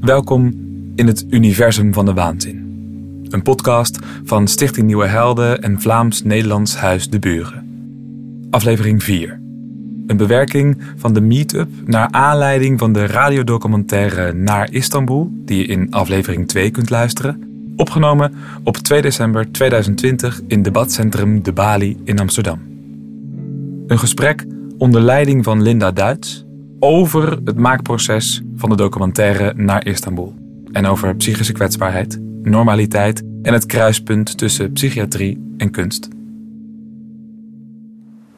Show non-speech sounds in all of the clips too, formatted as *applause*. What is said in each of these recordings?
Welkom in het Universum van de Waanzin. Een podcast van Stichting Nieuwe Helden en Vlaams-Nederlands Huis de Buren. Aflevering 4. Een bewerking van de Meetup naar aanleiding van de radiodocumentaire Naar Istanbul, die je in aflevering 2 kunt luisteren. Opgenomen op 2 december 2020 in debatcentrum De Bali in Amsterdam. Een gesprek onder leiding van Linda Duits over het maakproces van de documentaire Naar Istanbul. En over psychische kwetsbaarheid, normaliteit en het kruispunt tussen psychiatrie en kunst.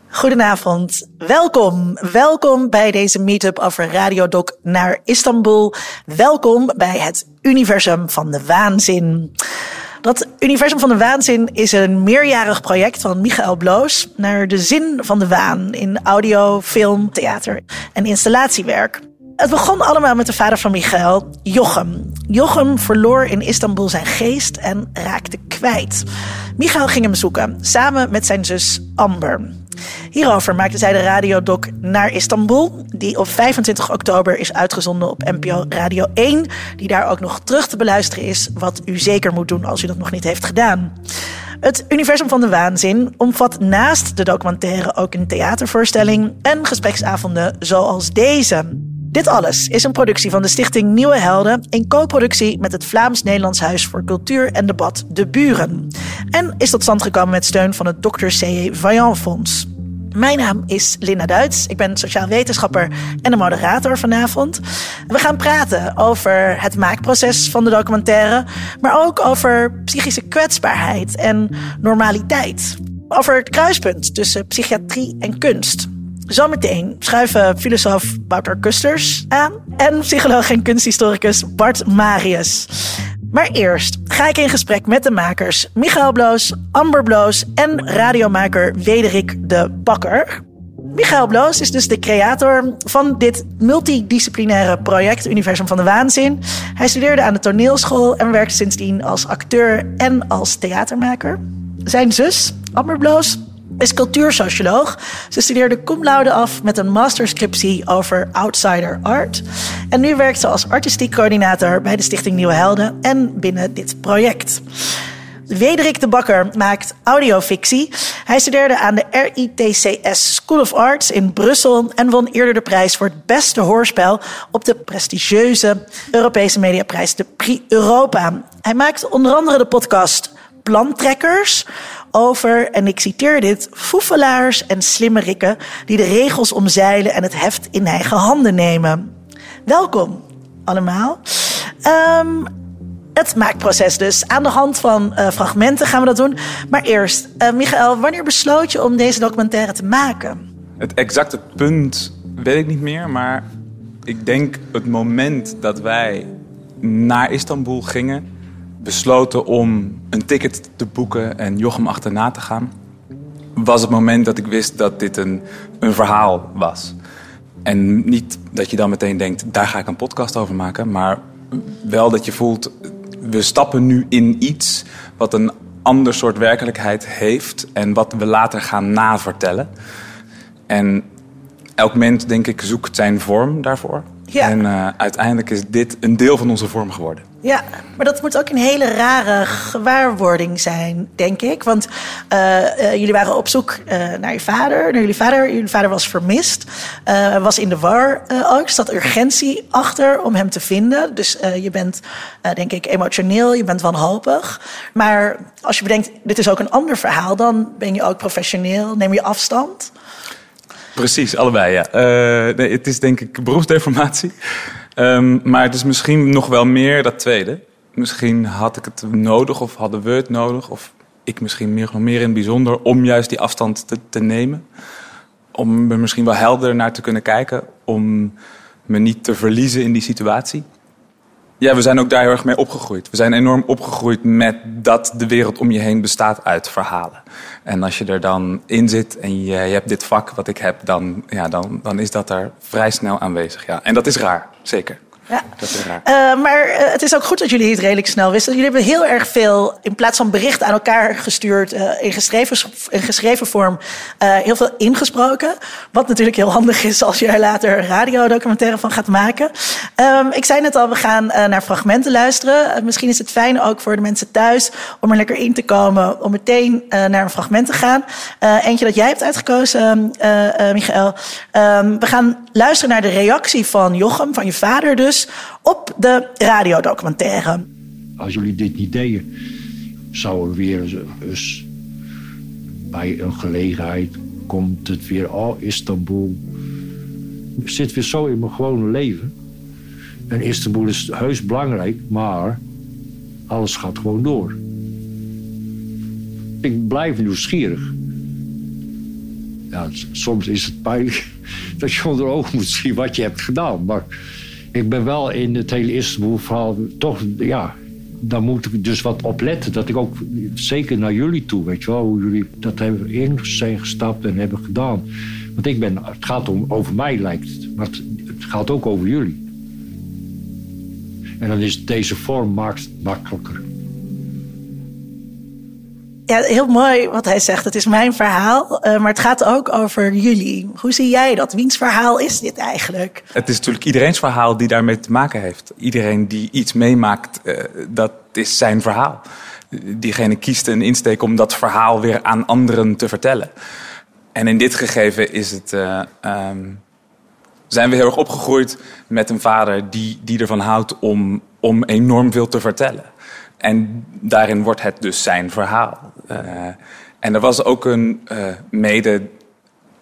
Goedenavond, welkom. Welkom bij deze meetup over Radiodoc naar Istanbul. Welkom bij het universum van de waanzin. Dat Universum van de Waanzin is een meerjarig project van Michael Bloos naar de zin van de waan in audio, film, theater en installatiewerk. Het begon allemaal met de vader van Michael, Jochem. Jochem verloor in Istanbul zijn geest en raakte kwijt. Michael ging hem zoeken, samen met zijn zus Amber. Hierover maakte zij de radiodoc Naar Istanbul, die op 25 oktober is uitgezonden op NPO Radio 1, die daar ook nog terug te beluisteren is, wat u zeker moet doen als u dat nog niet heeft gedaan. Het Universum van de Waanzin omvat naast de documentaire ook een theatervoorstelling en gespreksavonden zoals deze. Dit alles is een productie van de Stichting Nieuwe Helden in co-productie met het Vlaams-Nederlands Huis voor Cultuur en Debat De Buren. En is tot stand gekomen met steun van het Dr. C. Vaillant Fonds. Mijn naam is Linda Duits. Ik ben sociaal wetenschapper en de moderator vanavond. We gaan praten over het maakproces van de documentaire, maar ook over psychische kwetsbaarheid en normaliteit. Over het kruispunt tussen psychiatrie en kunst. Zometeen schuiven filosoof Wouter Kusters aan en psycholoog en kunsthistoricus Bart Marius. Maar eerst ga ik in gesprek met de makers Michael Bloos, Amber Bloos en radiomaker Wederik de Bakker. Michael Bloos is dus de creator van dit multidisciplinaire project Universum van de Waanzin. Hij studeerde aan de toneelschool en werkte sindsdien als acteur en als theatermaker. Zijn zus, Amber Bloos, is cultuursocioloog. Ze studeerde cum laude af met een masterscriptie over outsider art. En nu werkt ze als artistiek coördinator bij de Stichting Nieuwe Helden en binnen dit project. Wederik de Bakker maakt audiofictie. Hij studeerde aan de RITCS School of Arts in Brussel en won eerder de prijs voor het beste hoorspel op de prestigieuze Europese mediaprijs, de Prix Europa. Hij maakt onder andere de podcast Plantrekkers over, en ik citeer dit, foefelaars en slimmerikken die de regels omzeilen en het heft in eigen handen nemen. Welkom allemaal. Um, het maakproces dus. Aan de hand van uh, fragmenten gaan we dat doen. Maar eerst, uh, Michael, wanneer besloot je om deze documentaire te maken? Het exacte punt weet ik niet meer, maar ik denk het moment dat wij naar Istanbul gingen besloten om een ticket te boeken en Jochem achterna te gaan, was het moment dat ik wist dat dit een, een verhaal was. En niet dat je dan meteen denkt, daar ga ik een podcast over maken, maar wel dat je voelt, we stappen nu in iets wat een ander soort werkelijkheid heeft en wat we later gaan navertellen. En elk mens, denk ik, zoekt zijn vorm daarvoor. Ja. En uh, uiteindelijk is dit een deel van onze vorm geworden. Ja, maar dat moet ook een hele rare gewaarwording zijn, denk ik. Want uh, uh, jullie waren op zoek naar je vader, naar jullie vader. Jullie vader was vermist, was in de war ook. Zat urgentie achter om hem te vinden. Dus je bent, denk ik, emotioneel, je bent wanhopig. Maar als je bedenkt, dit is ook een ander verhaal, dan ben je ook professioneel, neem je afstand. Precies, allebei, ja. Nee, het is denk ik beroepsdeformatie. Um, maar het is misschien nog wel meer dat tweede. Misschien had ik het nodig of hadden we het nodig... of ik misschien meer, nog meer in het bijzonder... om juist die afstand te, te nemen. Om er misschien wel helder naar te kunnen kijken. Om me niet te verliezen in die situatie. Ja, we zijn ook daar heel erg mee opgegroeid. We zijn enorm opgegroeid met dat de wereld om je heen bestaat uit verhalen. En als je er dan in zit en je, je hebt dit vak wat ik heb, dan, ja, dan, dan is dat er vrij snel aanwezig. Ja. En dat is raar, zeker. Ja. Uh, maar uh, het is ook goed dat jullie het redelijk snel wisten. Jullie hebben heel erg veel, in plaats van berichten aan elkaar gestuurd, uh, in, geschreven, in geschreven vorm, heel veel ingesproken. Wat natuurlijk heel handig is als je er later een radiodocumentaire van gaat maken. Um, ik zei net al, we gaan naar fragmenten luisteren. misschien is het fijn ook voor de mensen thuis om er lekker in te komen, om meteen naar een fragment te gaan. eentje dat jij hebt uitgekozen, Michael. Um, we gaan luisteren naar de reactie van Jochem, van je vader dus, op de radiodocumentaire. Als jullie dit niet deden, zou er weer eens bij een gelegenheid komt het weer, oh Istanbul. Het zit weer zo in mijn gewone leven. En Istanbul is heus belangrijk, maar alles gaat gewoon door. Ik blijf nieuwsgierig. Ja, soms is het pijnlijk *laughs* dat je onder ogen moet zien wat je hebt gedaan. Maar ik ben wel in het hele Istanbul-verhaal toch, ja, daar moet ik dus wat op letten. Dat ik ook, zeker naar jullie toe, weet je wel, hoe jullie dat hebben in zijn gestapt en hebben gedaan. Want ik ben, het gaat om, over mij lijkt het, maar het, gaat ook over jullie. En dan is deze vorm maakt makkelijker. Ja, heel mooi wat hij zegt. Het is mijn verhaal, uh, maar het gaat ook over jullie. Hoe zie jij dat? Wiens verhaal is dit eigenlijk? Het is natuurlijk iedereen's verhaal die daarmee te maken heeft. Iedereen die iets meemaakt, uh, dat is zijn verhaal. Diegene kiest een insteek om dat verhaal weer aan anderen te vertellen. En in dit gegeven is het, uh, um, zijn we heel erg opgegroeid met een vader die, die ervan houdt om, om enorm veel te vertellen. En daarin wordt het dus zijn verhaal. Uh, en er was ook een uh, mede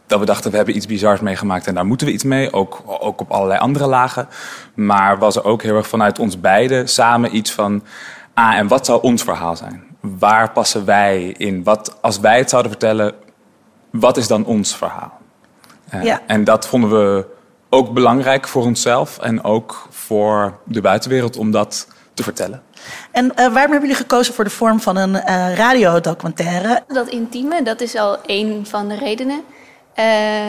dat we dachten, we hebben iets bizars meegemaakt en daar moeten we iets mee. Ook, ook op allerlei andere lagen. Maar was er ook heel erg vanuit ons beiden samen iets van... Ah, en wat zou ons verhaal zijn? Waar passen wij in? Wat, als wij het zouden vertellen, wat is dan ons verhaal? Uh, ja. En dat vonden we ook belangrijk voor onszelf en ook voor de buitenwereld om dat te vertellen. En uh, waarom hebben jullie gekozen voor de vorm van een uh, radiodocumentaire? Dat intieme, dat is al één van de redenen. Uh,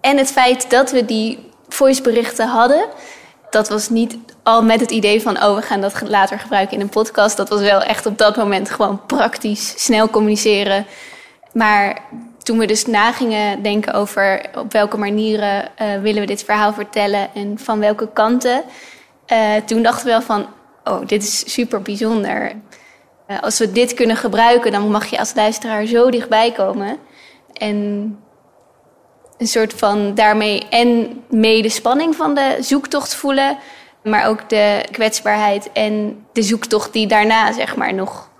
en het feit dat we die voiceberichten hadden, dat was niet al met het idee van, oh, we gaan dat later gebruiken in een podcast. Dat was wel echt op dat moment gewoon praktisch, snel communiceren. Maar toen we dus na gingen denken over op welke manieren willen we dit verhaal vertellen en van welke kanten, toen dachten we wel van, oh, dit is super bijzonder. Uh, als we dit kunnen gebruiken, dan mag je als luisteraar zo dichtbij komen. En een soort van daarmee en mee de spanning van de zoektocht voelen. Maar ook de kwetsbaarheid en de zoektocht die daarna, zeg maar, nog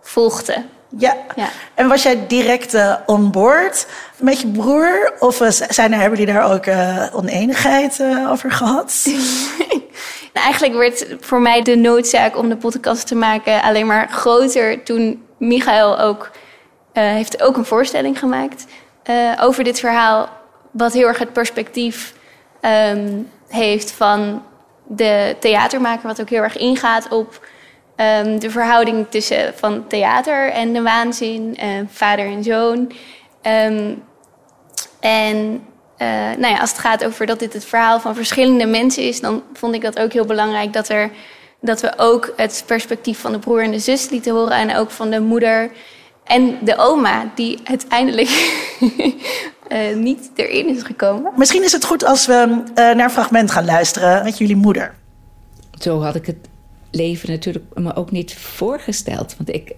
volgde. Ja. ja. En was jij direct uh, on board met je broer? Of uh, zijn er, hebben jullie daar ook uh, oneenigheid over gehad? *laughs* Nou, eigenlijk werd voor mij de noodzaak om de podcast te maken alleen maar groter toen Michael ook uh, heeft ook een voorstelling gemaakt uh, over dit verhaal, wat heel erg het perspectief um, heeft van de theatermaker, wat ook heel erg ingaat op um, de verhouding tussen van theater en de waanzin, uh, vader en zoon. Um, en uh, nou ja, als het gaat over dat dit het verhaal van verschillende mensen is, dan vond ik dat ook heel belangrijk dat, er, dat we ook het perspectief van de broer en de zus lieten horen en ook van de moeder en de oma, die uiteindelijk uh, *laughs* niet erin is gekomen. Misschien is het goed als we uh, naar een fragment gaan luisteren met jullie moeder. Zo had ik het leven natuurlijk me ook niet voorgesteld. Want ik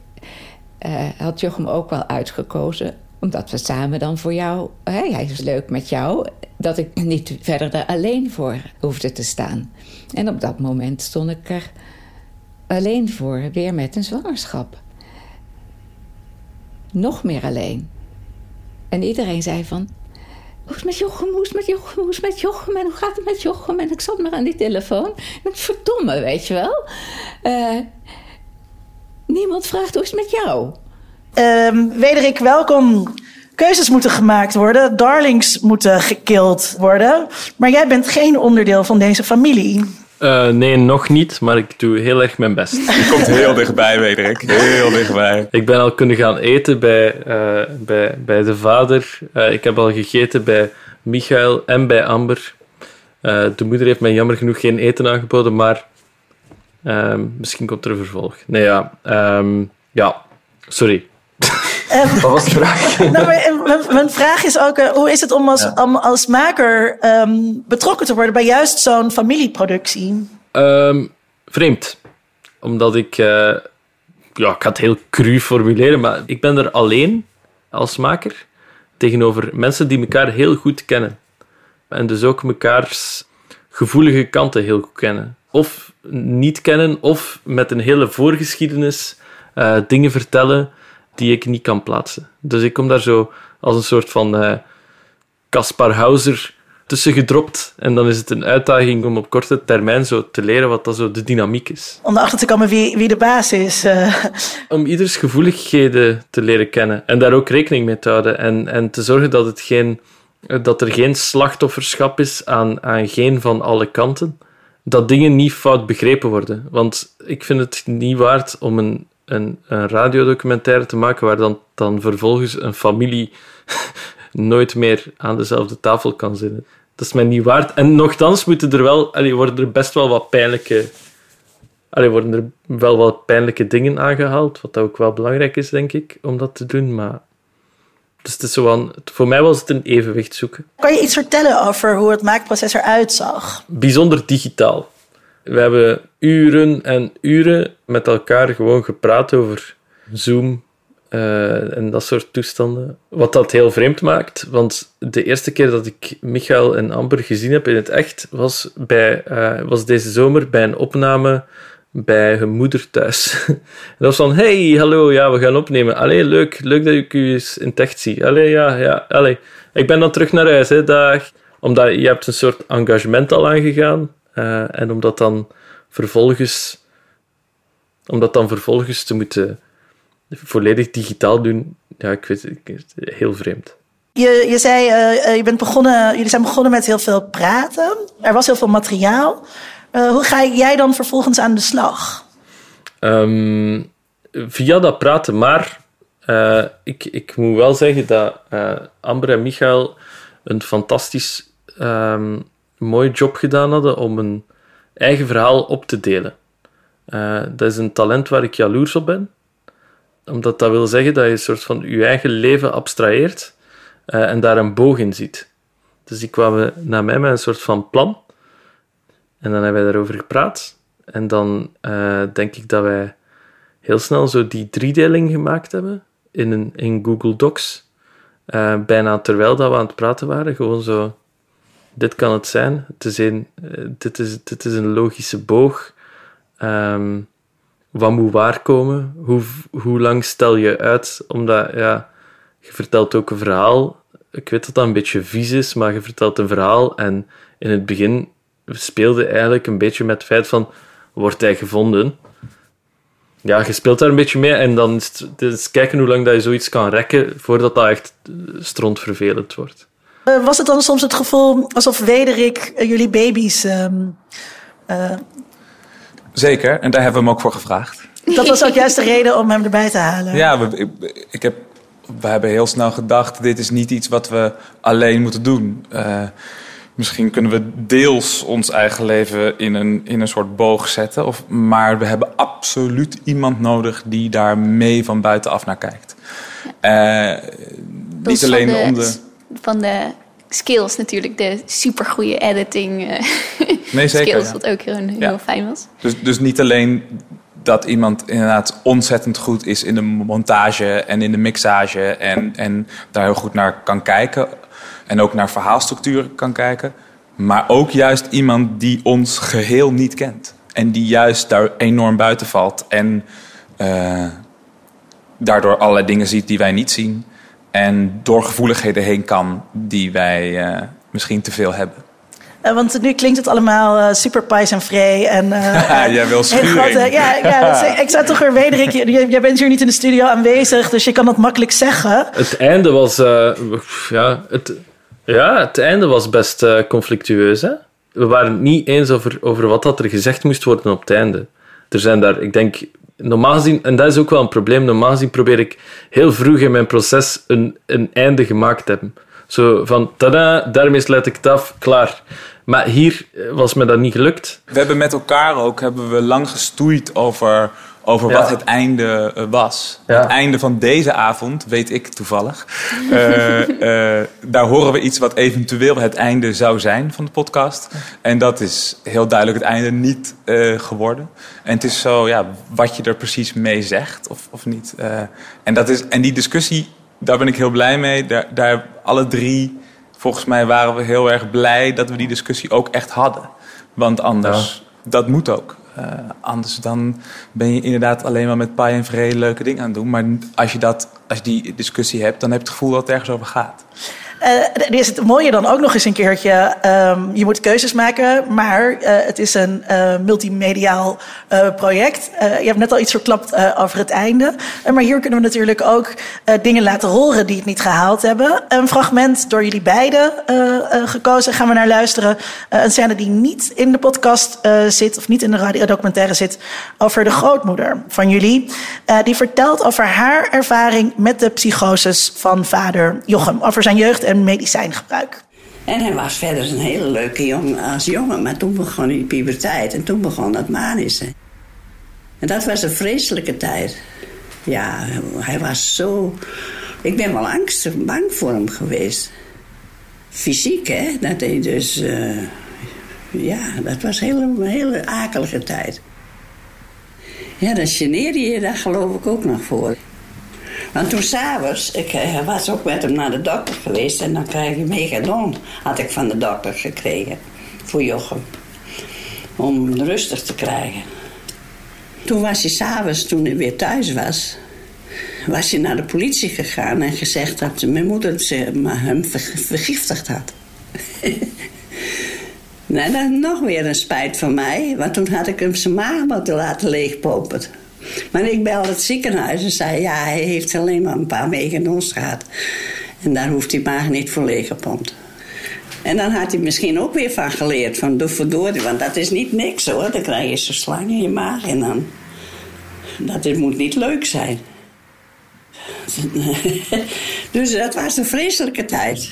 had Jochem ook wel uitgekozen omdat we samen dan voor jou, hè, hij is leuk met jou, dat ik niet verder er alleen voor hoefde te staan. En op dat moment stond ik er alleen voor, weer met een zwangerschap. Nog meer alleen. En iedereen zei van, hoe is het met Jochem, hoe is het met Jochem, hoe is het met Jochem en hoe gaat het met Jochem? En ik zat maar aan die telefoon. En verdomme, weet je wel. Uh, niemand vraagt hoe is het met jou? Um, Wederik, welkom. Keuzes moeten gemaakt worden, darlings moeten gekild worden. Maar jij bent geen onderdeel van deze familie. Uh, nee, nog niet, maar ik doe heel erg mijn best. *laughs* Je komt heel dichtbij, Wederik. Heel dichtbij. Ik ben al kunnen gaan eten bij, uh, bij, bij de vader. Uh, ik heb al gegeten bij Michael en bij Amber. Eh, de moeder heeft mij jammer genoeg geen eten aangeboden, maar ehm, misschien komt er een vervolg. Nee, ja. ehm, ja, sorry. Ehm, Wat was de vraag? *laughs* nou, maar, eh, mijn, mijn vraag is ook, eh, hoe is het om als, om als maker ehm, betrokken te worden bij juist zo'n familieproductie? Ehm, vreemd. Omdat ik... eh, ja, ik ga het heel cru formuleren, maar ik ben er alleen als maker tegenover mensen die elkaar heel goed kennen. En dus ook mekaars gevoelige kanten heel goed kennen. Of niet kennen, of met een hele voorgeschiedenis eh, dingen vertellen die ik niet kan plaatsen. Dus ik kom daar zo als een soort van eh, Caspar Hauser tussen gedropt. En dan is het een uitdaging om op korte termijn zo te leren wat dat zo de dynamiek is. Om erachter te komen wie, wie de baas is. eh. Om ieders gevoeligheden te leren kennen en daar ook rekening mee te houden. En, en te zorgen dat, het geen, dat er geen slachtofferschap is aan, aan geen van alle kanten. Dat dingen niet fout begrepen worden. Want ik vind het niet waard om een, een, een radiodocumentaire te maken waar dan, dan vervolgens een familie *laughs* nooit meer aan dezelfde tafel kan zitten. Dat is mij niet waard. En nogthans moeten er wel, allee, worden er best wel wat pijnlijke, allee, worden er wel wat pijnlijke dingen aangehaald, wat ook wel belangrijk is, denk ik, om dat te doen. Maar dus het is zo aan, voor mij was het een evenwicht zoeken. Kan je iets vertellen over hoe het maakproces eruit zag? bijzonder digitaal. We hebben uren en uren met elkaar gewoon gepraat over Zoom eh, en dat soort toestanden. Wat dat heel vreemd maakt, want de eerste keer dat ik Michael en Amber gezien heb in het echt was, bij, eh, was deze zomer bij een opname bij hun moeder thuis. *laughs* dat was van, hey, hallo, ja, we gaan opnemen. Allee, leuk, leuk dat ik u eens in het echt zie. Allee, ja, ja, allee. Ik ben dan terug naar huis, hè, dag. Omdat je hebt een soort engagement al aangegaan. eh, en omdat dan vervolgens... Omdat dan vervolgens te moeten volledig digitaal doen, ja, ik weet het, heel vreemd. Je, je zei, eh, eh, je bent begonnen, jullie zijn begonnen met heel veel praten. Er was heel veel materiaal. Eh, hoe ga jij dan vervolgens aan de slag? Ehm, via dat praten, maar ik, ik moet wel zeggen dat Amber en Michael een fantastisch ehm, mooi job gedaan hadden om een eigen verhaal op te delen. Eh, dat is een talent waar ik jaloers op ben. Omdat dat wil zeggen dat je een soort van je eigen leven abstraheert eh, en daar een boog in ziet. Dus die kwamen naar mij met een soort van plan. En dan hebben wij daarover gepraat. En dan eh, denk ik dat wij heel snel zo die driedeling gemaakt hebben in, een, in Google Docs. Bijna terwijl dat we aan het praten waren. Gewoon zo, dit kan het zijn. Het is eh, dit, is, dit is een logische boog. Ehm, wat moet waar komen? Hoe, hoe lang stel je uit? Omdat, ja, je vertelt ook een verhaal. Ik weet dat dat een beetje vies is, maar je vertelt een verhaal. En in het begin speelde eigenlijk een beetje met het feit van, wordt hij gevonden? Ja, je speelt daar een beetje mee en dan is kijken hoe lang dat je zoiets kan rekken voordat dat echt strontvervelend wordt. Eh, was het dan soms het gevoel alsof Wederik eh, jullie baby's... ehm, eh, Zeker, en daar hebben we hem ook voor gevraagd. dat was ook juist de reden om hem erbij te halen. Ja, we, ik, ik heb, we hebben heel snel gedacht: dit is niet iets wat we alleen moeten doen. Eh, misschien kunnen we deels ons eigen leven in een, in een soort boog zetten. Of, maar we hebben absoluut iemand nodig die daar mee van buitenaf naar kijkt. Eh, niet alleen om de. Van de skills natuurlijk, de supergoeie editing eh, Nee, zeker. skills, ja. wat ook heel, heel Ja. fijn was. Dus, dus niet alleen dat iemand inderdaad ontzettend goed is in de montage en in de mixage en, en daar heel goed naar kan kijken en ook naar verhaalstructuur kan kijken, maar ook juist iemand die ons geheel niet kent en die juist daar enorm buiten valt en eh, daardoor allerlei dingen ziet die wij niet zien en door gevoeligheden heen kan die wij eh, misschien te veel hebben. Eh, want nu klinkt het allemaal eh, super en vrij. En, eh, *laughs* Jij wil grote- ja, ja *laughs* ik zou toch weer Wederik... je- Jij bent hier niet in de studio aanwezig, dus je kan dat makkelijk zeggen. Het einde was, eh, ja, het, ja, het einde was best eh, conflictueus. Hè? We waren het niet eens over, over wat dat er gezegd moest worden op het einde. Er zijn daar, ik denk, normaal gezien, en dat is ook wel een probleem, normaal gezien probeer ik heel vroeg in mijn proces een, een einde gemaakt te hebben. Zo van, tada, daarmee sluit ik het af, klaar. Maar hier was me dat niet gelukt. We hebben met elkaar ook hebben we lang gestoeid over, over Ja. wat het einde eh, was. Ja. Het einde van deze avond, weet ik toevallig. *laughs* Eh, eh, daar horen we iets wat eventueel het einde zou zijn van de podcast. En dat is heel duidelijk het einde niet geworden. En het is zo, ja, wat je er precies mee zegt of, of niet. En, dat is, en die discussie, daar ben ik heel blij mee. Daar, daar alle drie, volgens mij waren we heel erg blij dat we die discussie ook echt hadden. Want anders, dat moet ook. Eh, anders dan ben je inderdaad alleen maar met paai en vrede leuke dingen aan het doen. Maar als je, dat, als je die discussie hebt, dan heb je het gevoel dat het ergens over gaat. Eh, er is het mooie dan ook nog eens een keertje. ehm, je moet keuzes maken, maar eh, het is een eh, multimediaal project. Je hebt net al iets verklapt over het einde. Maar hier kunnen we natuurlijk ook dingen laten horen die het niet gehaald hebben. Een fragment door jullie beiden gekozen. Gaan we naar luisteren. Een scène die niet in de podcast zit, of niet in de radiodocumentaire zit, over de grootmoeder van jullie. Die vertelt over haar ervaring met de psychoses van vader Jochem. Over zijn jeugd en medicijngebruik. En hij was verder een hele leuke jongen als jongen, maar toen begon die puberteit en toen begon dat manische. En dat was een vreselijke tijd. Ja, hij was zo. Ik ben wel angstig, bang voor hem geweest. Fysiek, hè? Dat hij dus. eh, ja, dat was een hele, hele akelige tijd. Ja, dan geneerde je daar geloof ik ook nog voor. Want toen s'avonds, ik eh, was ook met hem naar de dokter geweest en dan krijg je megadon, had ik van de dokter gekregen voor Jochem. Om hem rustig te krijgen. Toen was hij s'avonds, toen hij weer thuis was, was hij naar de politie gegaan en gezegd dat mijn moeder hem ver- vergiftigd had. *laughs* Nou, dat is nog weer een spijt van mij, want toen had ik hem zijn maag moeten laten leegpopen. Maar ik belde het ziekenhuis en zei: Ja, hij heeft alleen maar een paar meganons gehad. En daar hoeft die maag niet voor leeggepompt. En dan had hij misschien ook weer van geleerd: van doe verdorie, want dat is niet niks hoor. Dan krijg je zo'n slang in je maag en dan. Dat is, moet niet leuk zijn. *laughs* dus dat was een vreselijke tijd.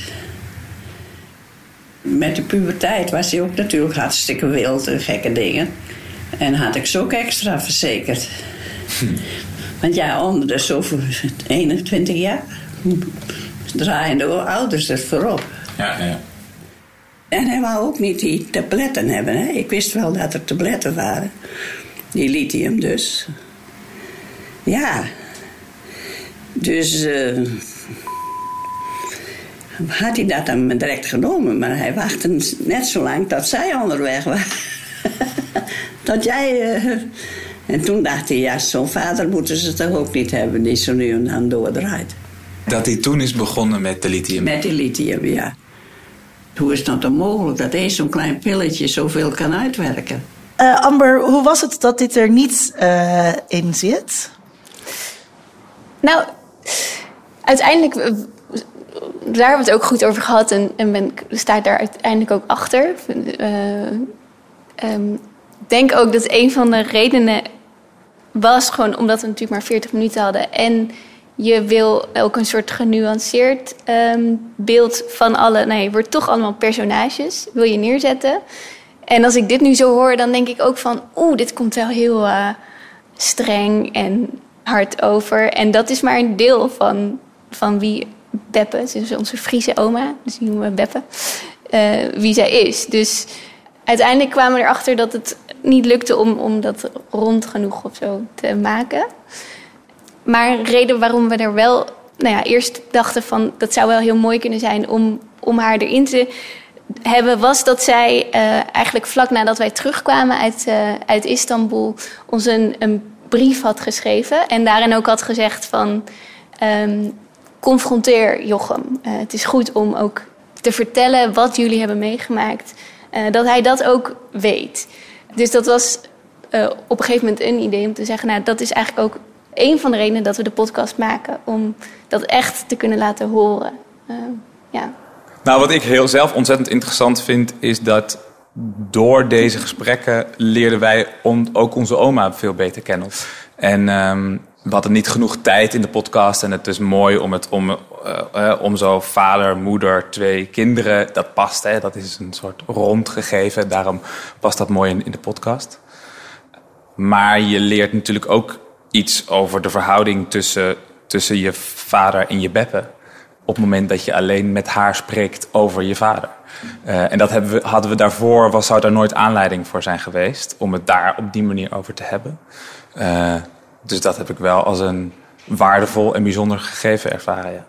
Met de puberteit was hij ook natuurlijk hartstikke wild en gekke dingen. En had ik ze ook extra verzekerd. Want ja, onder de zoveel 21 jaar draaien de ouders er voorop. Ja, ja. En hij wou ook niet die tabletten hebben. Hè? Ik wist wel dat er tabletten waren. Die lithium dus. Ja. Dus eh, had hij dat dan direct genomen. Maar hij wachtte net zo lang tot zij onderweg waren. *laughs* tot jij... eh, en toen dacht hij, ja, zo'n vader moeten ze toch ook niet hebben... die zo nu en dan doordraait. Dat hij toen is begonnen met de lithium. Met die lithium, ja. Hoe is dat dan mogelijk dat één zo'n klein pilletje zoveel kan uitwerken? Eh, Amber, hoe was het dat dit er niet eh, in zit? Nou, uiteindelijk, eh, daar hebben we het ook goed over gehad en, en ben, ik- sta ik daar uiteindelijk ook achter. Eh, ehm, ik denk ook dat een van de redenen was gewoon omdat we natuurlijk maar 40 minuten hadden. En je wil ook een soort genuanceerd ehm, beeld van alle. Nee, je wordt toch allemaal personages, wil je neerzetten. En als ik dit nu zo hoor, dan denk ik ook van, oeh, dit komt wel heel eh, streng en hard over. En dat is maar een deel van, van wie Beppe, dus onze Friese oma, dus die noemen we Beppe, eh, wie zij is. Dus uiteindelijk kwamen we erachter dat het niet lukte om, om dat rond genoeg of zo te maken. Maar reden waarom we er wel, nou ja, eerst dachten van dat zou wel heel mooi kunnen zijn om, om haar erin te hebben, was dat zij eh, eigenlijk vlak nadat wij terugkwamen uit, eh, uit Istanbul ons een, een brief had geschreven. En daarin ook had gezegd van ehm, confronteer Jochem. Eh, het is goed om ook te vertellen wat jullie hebben meegemaakt. Eh, dat hij dat ook weet. Dus dat was eh, op een gegeven moment een idee om te zeggen... nou, dat is eigenlijk ook een van de redenen dat we de podcast maken. Om dat echt te kunnen laten horen. Eh, ja. Nou, wat ik heel zelf ontzettend interessant vind, is dat door deze gesprekken leerden wij ook onze oma veel beter kennen. En ehm, we hadden niet genoeg tijd in de podcast. En het is mooi om, het, om, uh, om zo vader, moeder, twee kinderen. Dat past, hè? dat is een soort rond gegeven. Daarom past dat mooi in, in de podcast. Maar je leert natuurlijk ook iets over de verhouding tussen, tussen je vader en je beppe. Op het moment dat je alleen met haar spreekt over je vader. Uh, en dat we, hadden we daarvoor, was, zou daar nooit aanleiding voor zijn geweest. Om het daar op die manier over te hebben. Dus dat heb ik wel als een waardevol en bijzonder gegeven ervaren. Ja.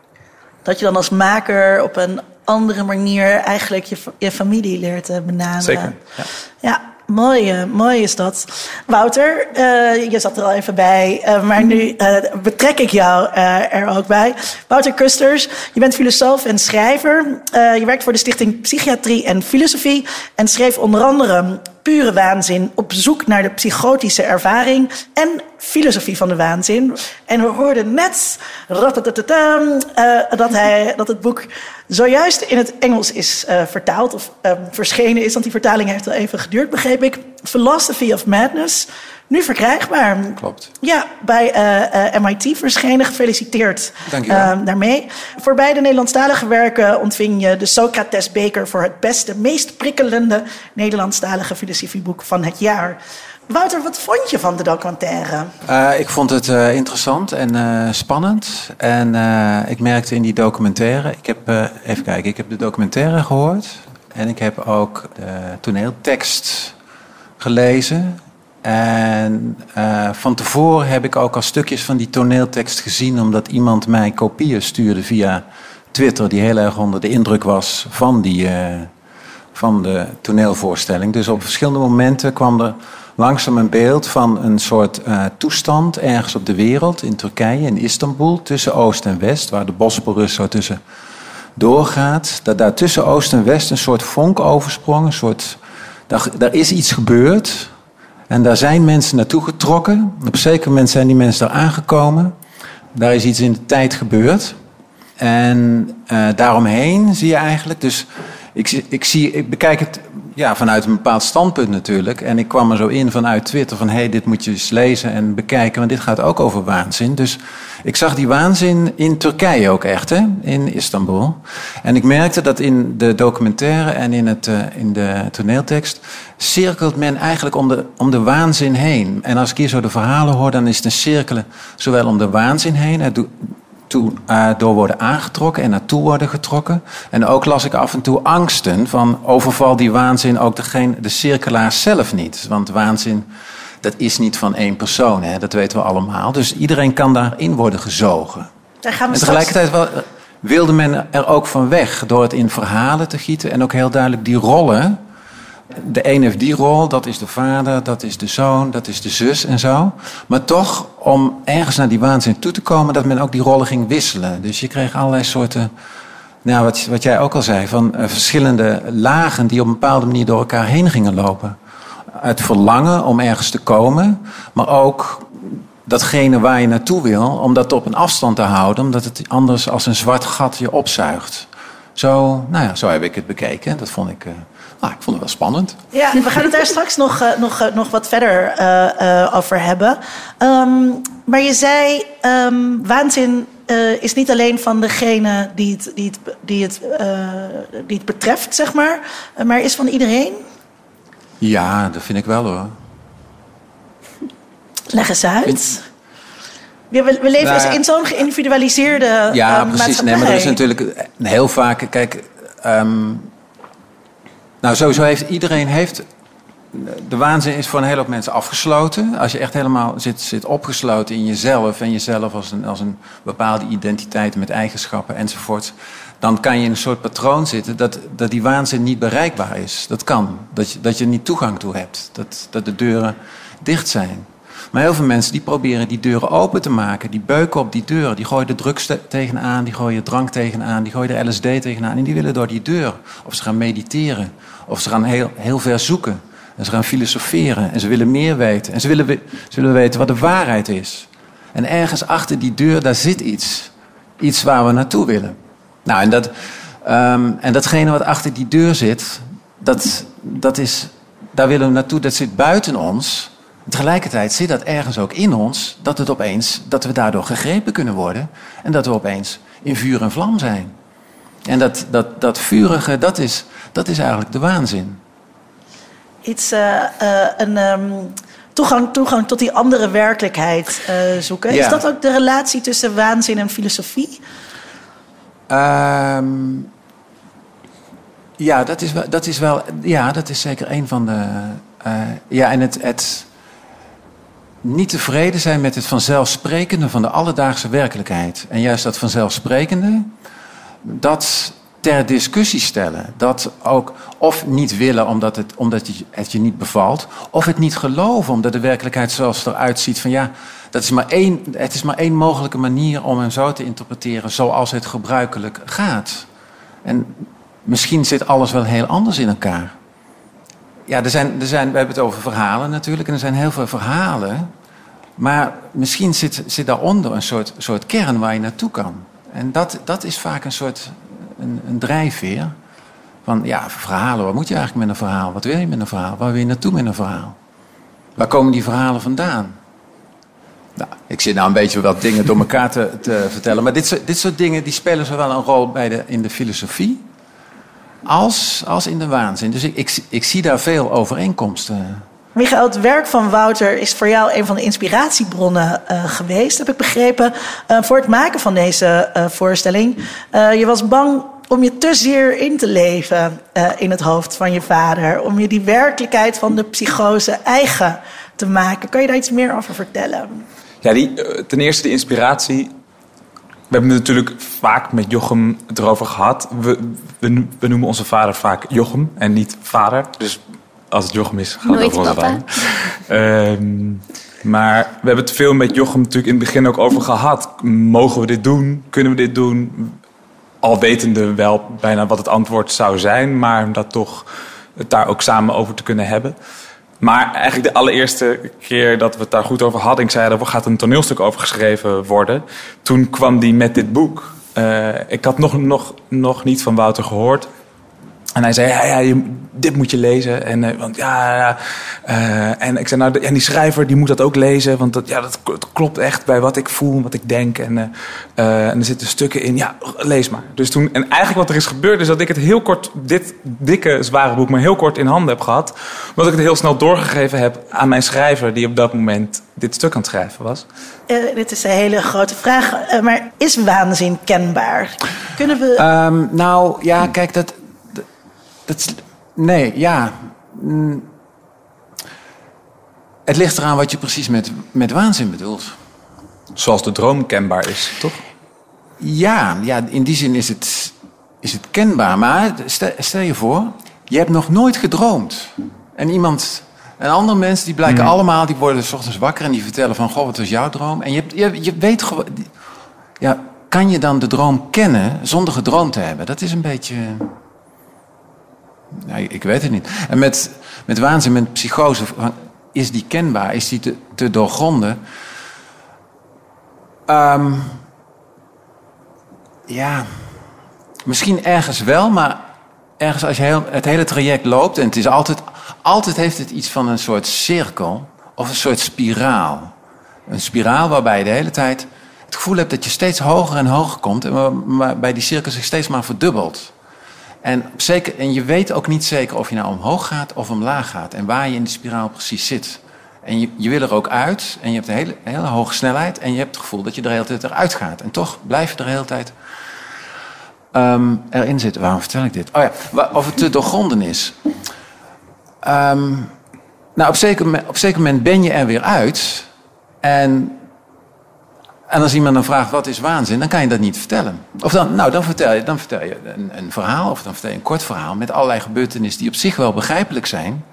Dat je dan als maker op een andere manier eigenlijk je, je familie leert te benaderen. Zeker. Ja. ja. Mooi, uh, mooi is dat. Wouter, uh, je zat er al even bij, uh, maar nu betrek ik jou er ook bij. Wouter Kusters, je bent filosoof en schrijver. je werkt voor de Stichting Psychiatrie en Filosofie en schreef onder andere pure waanzin, op zoek naar de psychotische ervaring en filosofie van de waanzin. En we hoorden net uh, dat, hij, dat het boek zojuist in het Engels is uh, vertaald of uh, verschenen is, want die vertaling heeft wel even geduurd, begreep ik. Philosophy of Madness. Nu verkrijgbaar. Klopt. Ja, bij uh, uh, MIT verschenen. Gefeliciteerd. Uh, daarmee. Voor beide Nederlandstalige werken ontving je de Socrates Beker voor het beste, meest prikkelende Nederlandstalige filosofieboek van het jaar. Wouter, wat vond je van de documentaire? Uh, ik vond het uh, interessant en uh, spannend. En ik merkte in die documentaire. Ik heb, even kijken, ik heb de documentaire gehoord. En ik heb ook de toneeltekst gelezen. En uh, van tevoren heb ik ook al stukjes van die toneeltekst gezien, omdat iemand mij kopieën stuurde via Twitter, die heel erg onder de indruk was van, die, uh, van de toneelvoorstelling. Dus op verschillende momenten kwam er langzaam een beeld van een soort uh, toestand ergens op de wereld, in Turkije, in Istanbul, tussen Oost en West, waar de Bosporus zo tussen doorgaat. Dat daar tussen Oost en West een soort vonk oversprong, een soort. Daar is iets gebeurd. En daar zijn mensen naartoe getrokken. Op een zeker moment zijn die mensen daar aangekomen. Daar is iets in de tijd gebeurd. En uh, daaromheen zie je eigenlijk. Dus ik, ik, zie, ik bekijk het ja, vanuit een bepaald standpunt natuurlijk. En ik kwam er zo in vanuit Twitter van... hé, hey, dit moet je eens lezen en bekijken, want dit gaat ook over waanzin. Dus ik zag die waanzin in Turkije ook echt, hè, in Istanbul. En ik merkte dat in de documentaire en in, het, uh, in de toneeltekst... cirkelt men eigenlijk om de, om de waanzin heen. En als ik hier zo de verhalen hoor, dan is het een cirkelen... zowel om de waanzin heen... Het toe, uh, door worden aangetrokken en naartoe worden getrokken. En ook las ik af en toe angsten van overval die waanzin ook degene, de cirkelaar zelf niet. Want waanzin, dat is niet van één persoon, hè? dat weten we allemaal. Dus iedereen kan daarin worden gezogen. Daar gaan we en tegelijkertijd wel, wilde men er ook van weg door het in verhalen te gieten en ook heel duidelijk die rollen de een heeft die rol, dat is de vader, dat is de zoon, dat is de zus en zo. Maar toch, om ergens naar die waanzin toe te komen, dat men ook die rollen ging wisselen. Dus je kreeg allerlei soorten, nou, wat, wat jij ook al zei, van uh, verschillende lagen die op een bepaalde manier door elkaar heen gingen lopen. Het verlangen om ergens te komen, maar ook datgene waar je naartoe wil, om dat op een afstand te houden, omdat het anders als een zwart gat je opzuigt. Zo, nou ja, zo heb ik het bekeken. Dat vond ik. Uh, nou, ik vond het wel spannend. Ja, we gaan het daar straks *laughs* nog, uh, nog, uh, nog wat verder uh, over hebben. Um, maar je zei, um, waanzin is niet alleen van degene die het, die het, die het, die het betreft, zeg maar, maar is van iedereen? Ja, dat vind ik wel hoor. Leg eens uit. Ja, we, we, leven nou, in zo'n geïndividualiseerde Ja, precies. Nee, maar er is natuurlijk heel vaak... Kijk, um, nou sowieso heeft iedereen... Heeft, de waanzin is voor een hele hoop mensen afgesloten. Als je echt helemaal zit, zit opgesloten in jezelf... en jezelf als een, als een bepaalde identiteit met eigenschappen enzovoort... dan kan je in een soort patroon zitten dat, dat die waanzin niet bereikbaar is. Dat kan. Dat je, dat je niet toegang toe hebt. Dat, dat de deuren dicht zijn. Maar heel veel mensen die proberen die deuren open te maken. Die beuken op die deuren. Die gooien de drugs tegenaan, die gooien drank tegenaan, die gooien de LSD tegenaan. En die willen door die deur. Of ze gaan mediteren. Of ze gaan heel, heel ver zoeken. En ze gaan filosoferen. En ze willen meer weten. En ze willen, willen weten wat de waarheid is. En ergens achter die deur, daar zit iets. Iets waar we naartoe willen. Nou, en, dat, um, en datgene wat achter die deur zit, dat, dat is, daar willen we naartoe. Dat zit buiten ons. Tegelijkertijd zit dat ergens ook in ons, dat, het opeens, dat we daardoor gegrepen kunnen worden en dat we opeens in vuur en vlam zijn. En dat, dat, dat vurige, dat is, dat is eigenlijk de waanzin. Iets, uh, uh, een um, toegang, toegang tot die andere werkelijkheid uh, zoeken. Ja. Is dat ook de relatie tussen waanzin en filosofie? Um, ja, dat is, wel, dat is wel. Ja, dat is zeker een van de. ja, en het, het niet tevreden zijn met het vanzelfsprekende van de alledaagse werkelijkheid. En juist dat vanzelfsprekende, dat ter discussie stellen. Dat ook of niet willen omdat het, omdat het je niet bevalt, of het niet geloven omdat de werkelijkheid zoals het eruit ziet van ja, dat is maar één, het is maar één mogelijke manier om hem zo te interpreteren zoals het gebruikelijk gaat. En misschien zit alles wel heel anders in elkaar. Ja, er zijn, er zijn, we hebben het over verhalen natuurlijk. En er zijn heel veel verhalen. Maar misschien zit, zit daaronder een soort, soort kern waar je naartoe kan. En dat, dat is vaak een soort een, een drijfveer. Van ja, verhalen, wat moet je eigenlijk met een verhaal? Wat wil je met een verhaal? Waar wil je naartoe met een verhaal? Waar komen die verhalen vandaan? Nou, ik zit nou een beetje wat dingen door elkaar te, te vertellen. Maar dit dit soort dingen die spelen zowel een rol bij de, in de filosofie als, als in de waanzin. Dus ik, ik zie daar veel overeenkomsten. Michael, het werk van Wouter is voor jou een van de inspiratiebronnen uh, geweest, heb ik begrepen, uh, voor het maken van deze uh, voorstelling. je was bang om je te zeer in te leven in het hoofd van je vader, om je die werkelijkheid van de psychose eigen te maken. Kan je daar iets meer over vertellen? Ja, die, ten eerste de inspiratie we hebben het natuurlijk vaak met Jochem erover gehad. We, we, we, noemen onze vader vaak Jochem en niet vader. Dus als het Jochem is, gaat het over vader. Um, maar we hebben het veel met Jochem natuurlijk in het begin ook over gehad. Mogen we dit doen? Kunnen we dit doen? Al wetende wel bijna wat het antwoord zou zijn, maar dat toch het daar ook samen over te kunnen hebben. Maar eigenlijk de allereerste keer dat we het daar goed over hadden, ik zei er gaat een toneelstuk over geschreven worden. Toen kwam die met dit boek. Uh, ik had nog, nog, nog niet van Wouter gehoord. En hij zei, ja, ja je, dit moet je lezen. En, uh, want, ja, ja. Uh, en ik zei, nou, en die schrijver die moet dat ook lezen. Want dat, ja, dat, klopt echt bij wat ik voel en wat ik denk. En, uh, en er zitten stukken in. Ja, lees maar. Dus toen, en eigenlijk wat er is gebeurd is dat ik het heel kort, dit dikke, zware boek, maar heel kort in handen heb gehad. Omdat ik het heel snel doorgegeven heb aan mijn schrijver, die op dat moment dit stuk aan het schrijven was. dit is een hele grote vraag. maar is waanzin kenbaar? Kunnen we. Um, nou ja, kijk, dat dat, nee, ja. Mm. Het ligt eraan wat je precies met, met waanzin bedoelt. Zoals de droom kenbaar is, toch? Ja, ja in die zin is het, is het kenbaar. Maar stel, stel je voor, je hebt nog nooit gedroomd. En iemand, een ander mens, die blijken hmm. allemaal, die worden s ochtends wakker en die vertellen van, goh, wat was jouw droom? En je, je, je weet gewoon, ja, kan je dan de droom kennen zonder gedroomd te hebben? Dat is een beetje. Nee, ik weet het niet. En met, met waanzin, met psychose, is die kenbaar? Is die te, te doorgronden? Um, ja, misschien ergens wel, maar ergens als je heel, het hele traject loopt... en het is altijd, altijd heeft het iets van een soort cirkel of een soort spiraal. Een spiraal waarbij je de hele tijd het gevoel hebt dat je steeds hoger en hoger komt... en waarbij die cirkel zich steeds maar verdubbelt. En, zeker, en je weet ook niet zeker of je nou omhoog gaat of omlaag gaat. En waar je in de spiraal precies zit. En je, je wil er ook uit. En je hebt een hele, hele hoge snelheid. En je hebt het gevoel dat je er de hele tijd eruit gaat. En toch blijf je er de hele tijd um, erin zitten. Waarom vertel ik dit? Oh ja, of het te doorgronden is. Um, nou, op zeker, op zeker moment ben je er weer uit. En en als iemand dan vraagt wat is waanzin, dan kan je dat niet vertellen. Of dan, nou, dan vertel je, dan vertel je een, een verhaal of dan vertel je een kort verhaal met allerlei gebeurtenissen die op zich wel begrijpelijk zijn.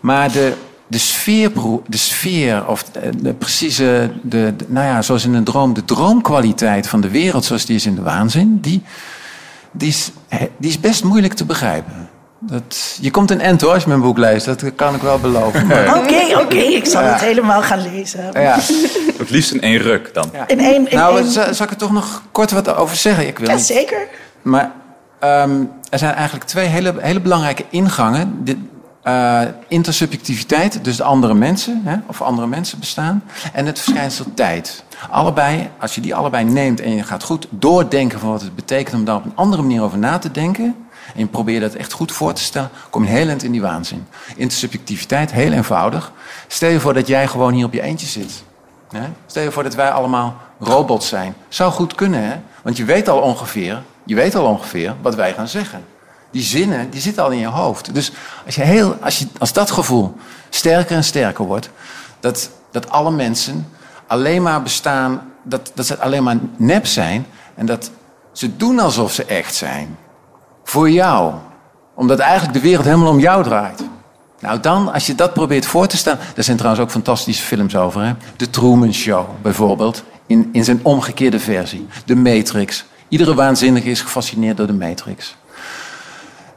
Maar de, de sfeer, de sfeer of de, precieze, de, nou ja, zoals in een droom, de droomkwaliteit van de wereld zoals die is in de waanzin, die, die, is, die is best moeilijk te begrijpen. Dat, je komt een end hoor als je mijn boek leest, dat kan ik wel beloven. *laughs* Oké, oké, *laughs* ik zal het helemaal gaan lezen. Ja. *laughs* Het liefst in één ruk dan. In één, in nou, één... zal ik er toch nog kort wat over zeggen? Ik wil ja, zeker. Maar um, er zijn eigenlijk twee hele, hele belangrijke ingangen. Uh, intersubjectiviteit, dus de andere mensen, hè, of andere mensen bestaan. En het verschijnsel tijd. Allebei, als je die allebei neemt en je gaat goed doordenken van wat het betekent om daar op een andere manier over na te denken. En je probeert dat echt goed voor te stellen, kom je heel eind in die waanzin. Intersubjectiviteit, heel eenvoudig. Stel je voor dat jij gewoon hier op je eentje zit. Hè? Stel je voor dat wij allemaal robots zijn. Zou goed kunnen, hè? Want je weet al ongeveer, je weet al ongeveer wat wij gaan zeggen. Die zinnen, die zitten al in je hoofd. Dus als, je heel, als, je, als dat gevoel sterker en sterker wordt, dat, dat alle mensen alleen maar bestaan, dat, dat ze alleen maar nep zijn en dat ze doen alsof ze echt zijn. Voor jou. Omdat eigenlijk de wereld helemaal om jou draait. Nou, dan, als je dat probeert voor te stellen. Er zijn trouwens ook fantastische films over. Hè? De Truman Show bijvoorbeeld. In, in zijn omgekeerde versie. De Matrix. Iedere waanzinnige is gefascineerd door de Matrix.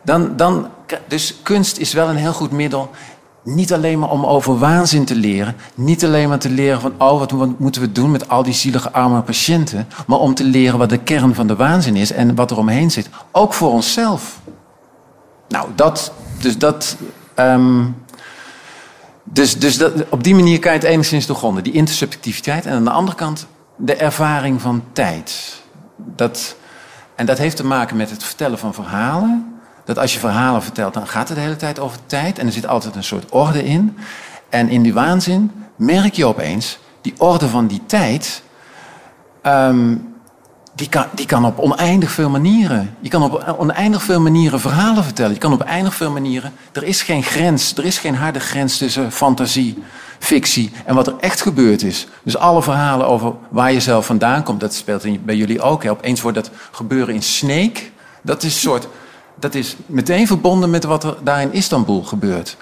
Dan, dan, dus kunst is wel een heel goed middel. Niet alleen maar om over waanzin te leren. Niet alleen maar te leren van, oh, wat moeten we doen met al die zielige arme patiënten. Maar om te leren wat de kern van de waanzin is en wat er omheen zit. Ook voor onszelf. Nou, dat, dus dat. Um, dus dus dat, op die manier kan je het enigszins doorgronden. Die intersubjectiviteit. En aan de andere kant de ervaring van tijd. Dat, en dat heeft te maken met het vertellen van verhalen dat als je verhalen vertelt, dan gaat het de hele tijd over tijd. En er zit altijd een soort orde in. En in die waanzin merk je opeens, die orde van die tijd, um, die, kan, die kan op oneindig veel manieren. Je kan op oneindig veel manieren verhalen vertellen. Je kan op oneindig veel manieren. Er is geen grens, er is geen harde grens tussen fantasie, fictie en wat er echt gebeurd is. Dus alle verhalen over waar je zelf vandaan komt, dat speelt bij jullie ook. Hè. Opeens wordt dat gebeuren in Snake. Dat is een soort dat is meteen verbonden met wat er daar in Istanbul gebeurt.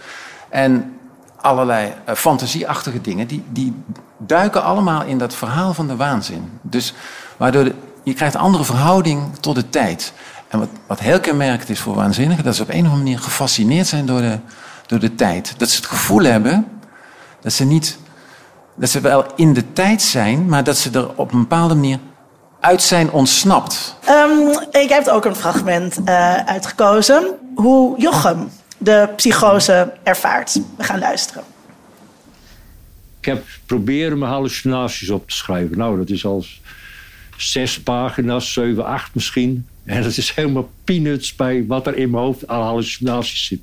En allerlei uh, fantasieachtige dingen, die, die duiken allemaal in dat verhaal van de waanzin. Dus waardoor je krijgt een andere verhouding tot de tijd. En wat, wat heel kenmerkend is voor waanzinnigen, dat ze op een of andere manier gefascineerd zijn door de, door de tijd. Dat ze het gevoel hebben dat ze niet, dat ze wel in de tijd zijn, maar dat ze er op een bepaalde manier uit zijn ontsnapt? Um, ik heb ook een fragment uh, uitgekozen. Hoe Jochem de psychose ervaart. We gaan luisteren. Ik heb proberen mijn hallucinaties op te schrijven. Nou, dat is al zes pagina's, zeven, acht misschien. En dat is helemaal peanuts bij wat er in mijn hoofd aan hallucinaties zit.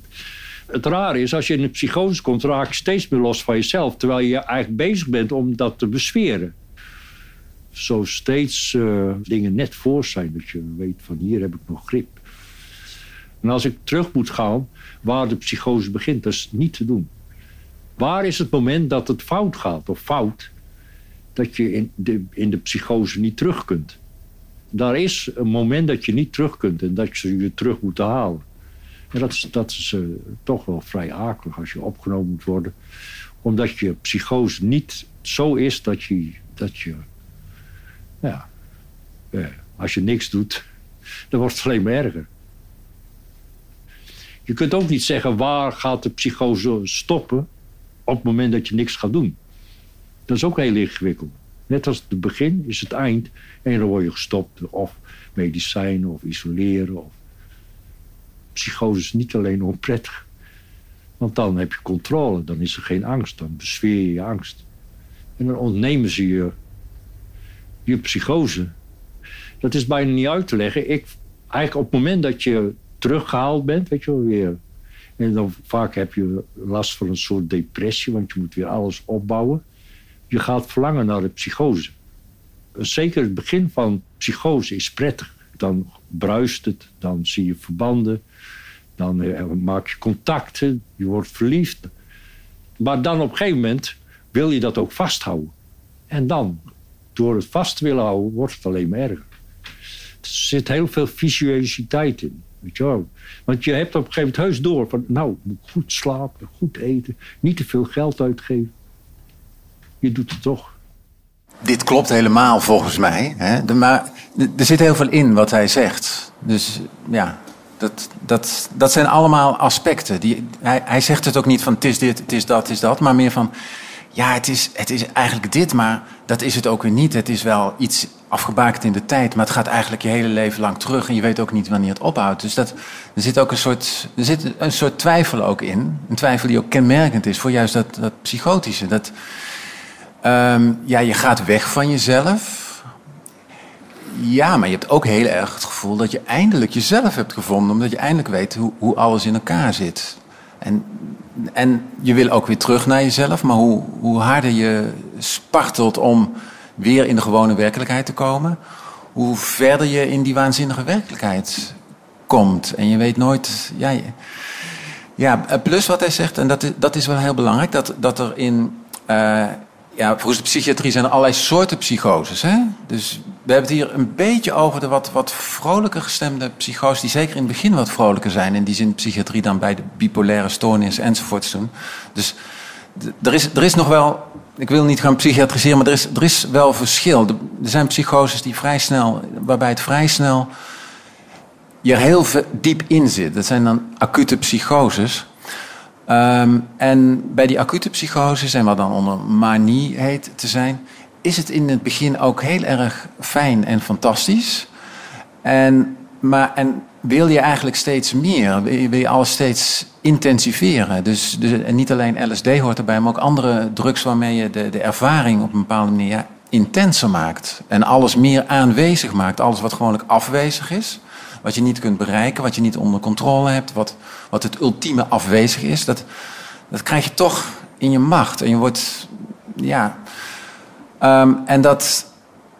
Het rare is, als je in een psychose komt, raak je steeds meer los van jezelf. Terwijl je eigenlijk bezig bent om dat te besferen zo steeds uh, dingen net voor zijn. Dat je weet van hier heb ik nog grip. En als ik terug moet gaan waar de psychose begint, dat is niet te doen. Waar is het moment dat het fout gaat of fout, dat je in de, in de psychose niet terug kunt? Daar is een moment dat je niet terug kunt en dat je je terug moet halen. En dat is, dat is uh, toch wel vrij akelig als je opgenomen moet worden. Omdat je psychose niet zo is dat je, dat je ja. als je niks doet, dan wordt het alleen maar erger. Je kunt ook niet zeggen waar gaat de psychose stoppen op het moment dat je niks gaat doen. Dat is ook heel ingewikkeld. Net als het begin is het eind en dan word je gestopt. Of medicijnen of isoleren. Psychose is niet alleen onprettig. Want dan heb je controle, dan is er geen angst, dan besfeer je je angst. En dan ontnemen ze je je psychose. Dat is bijna niet uit te leggen. Ik, eigenlijk op het moment dat je teruggehaald bent, weet je wel, weer. En dan vaak heb je last van een soort depressie, want je moet weer alles opbouwen. Je gaat verlangen naar de psychose. Zeker het begin van psychose is prettig. Dan bruist het, dan zie je verbanden, dan eh, maak je contacten, je wordt verliefd. Maar dan op een gegeven moment wil je dat ook vasthouden. En dan door het vast te willen houden, wordt het alleen maar erger. Er zit heel veel visualiteit in. Weet je wel. Want je hebt op een gegeven moment heus door van, nou, moet goed slapen, goed eten, niet te veel geld uitgeven. Je doet het toch. Dit klopt helemaal volgens mij. Hè? maar er zit heel veel in wat hij zegt. Dus ja, dat, dat, dat zijn allemaal aspecten. Die, hij, hij zegt het ook niet van het is dit, het is dat, het is dat. Maar meer van ja, het is, het is eigenlijk dit, maar dat is het ook weer niet. Het is wel iets afgebakend in de tijd, maar het gaat eigenlijk je hele leven lang terug en je weet ook niet wanneer het ophoudt. Dus dat, er zit ook een soort, er zit een soort twijfel ook in. Een twijfel die ook kenmerkend is voor juist dat, dat psychotische. Dat, ehm, ja, je gaat weg van jezelf. Ja, maar je hebt ook heel erg het gevoel dat je eindelijk jezelf hebt gevonden, omdat je eindelijk weet hoe, hoe alles in elkaar zit. En, en je wil ook weer terug naar jezelf, maar hoe, hoe harder je spartelt om weer in de gewone werkelijkheid te komen, hoe verder je in die waanzinnige werkelijkheid komt. En je weet nooit. Ja, ja plus wat hij zegt, en dat is, dat is wel heel belangrijk, dat, dat er in. Uh, ja, volgens de psychiatrie zijn er allerlei soorten psychoses. Hè? Dus we hebben het hier een beetje over de wat, wat vrolijker gestemde psychoses, die zeker in het begin wat vrolijker zijn. In die zin psychiatrie dan bij de bipolaire stoornis enzovoorts doen. Dus er is, er is nog wel ik wil niet gaan psychiatriseren, maar er is, er is wel verschil. Er zijn psychoses die vrij snel, waarbij het vrij snel je heel diep in zit. Dat zijn dan acute psychoses. Ehm, en bij die acute psychoses, en wat dan onder manie heet te zijn, is het in het begin ook heel erg fijn en fantastisch. En, maar, en wil je eigenlijk steeds meer, wil je, alles steeds intensiveren. Dus, dus, en niet alleen LSD hoort erbij, maar ook andere drugs waarmee je de, de ervaring op een bepaalde manier intenser maakt. En alles meer aanwezig maakt. Alles wat gewoonlijk afwezig is. Wat je niet kunt bereiken, wat je niet onder controle hebt, wat, wat het ultieme afwezig is, dat, dat krijg je toch in je macht. En je wordt, ja. Um, en dat,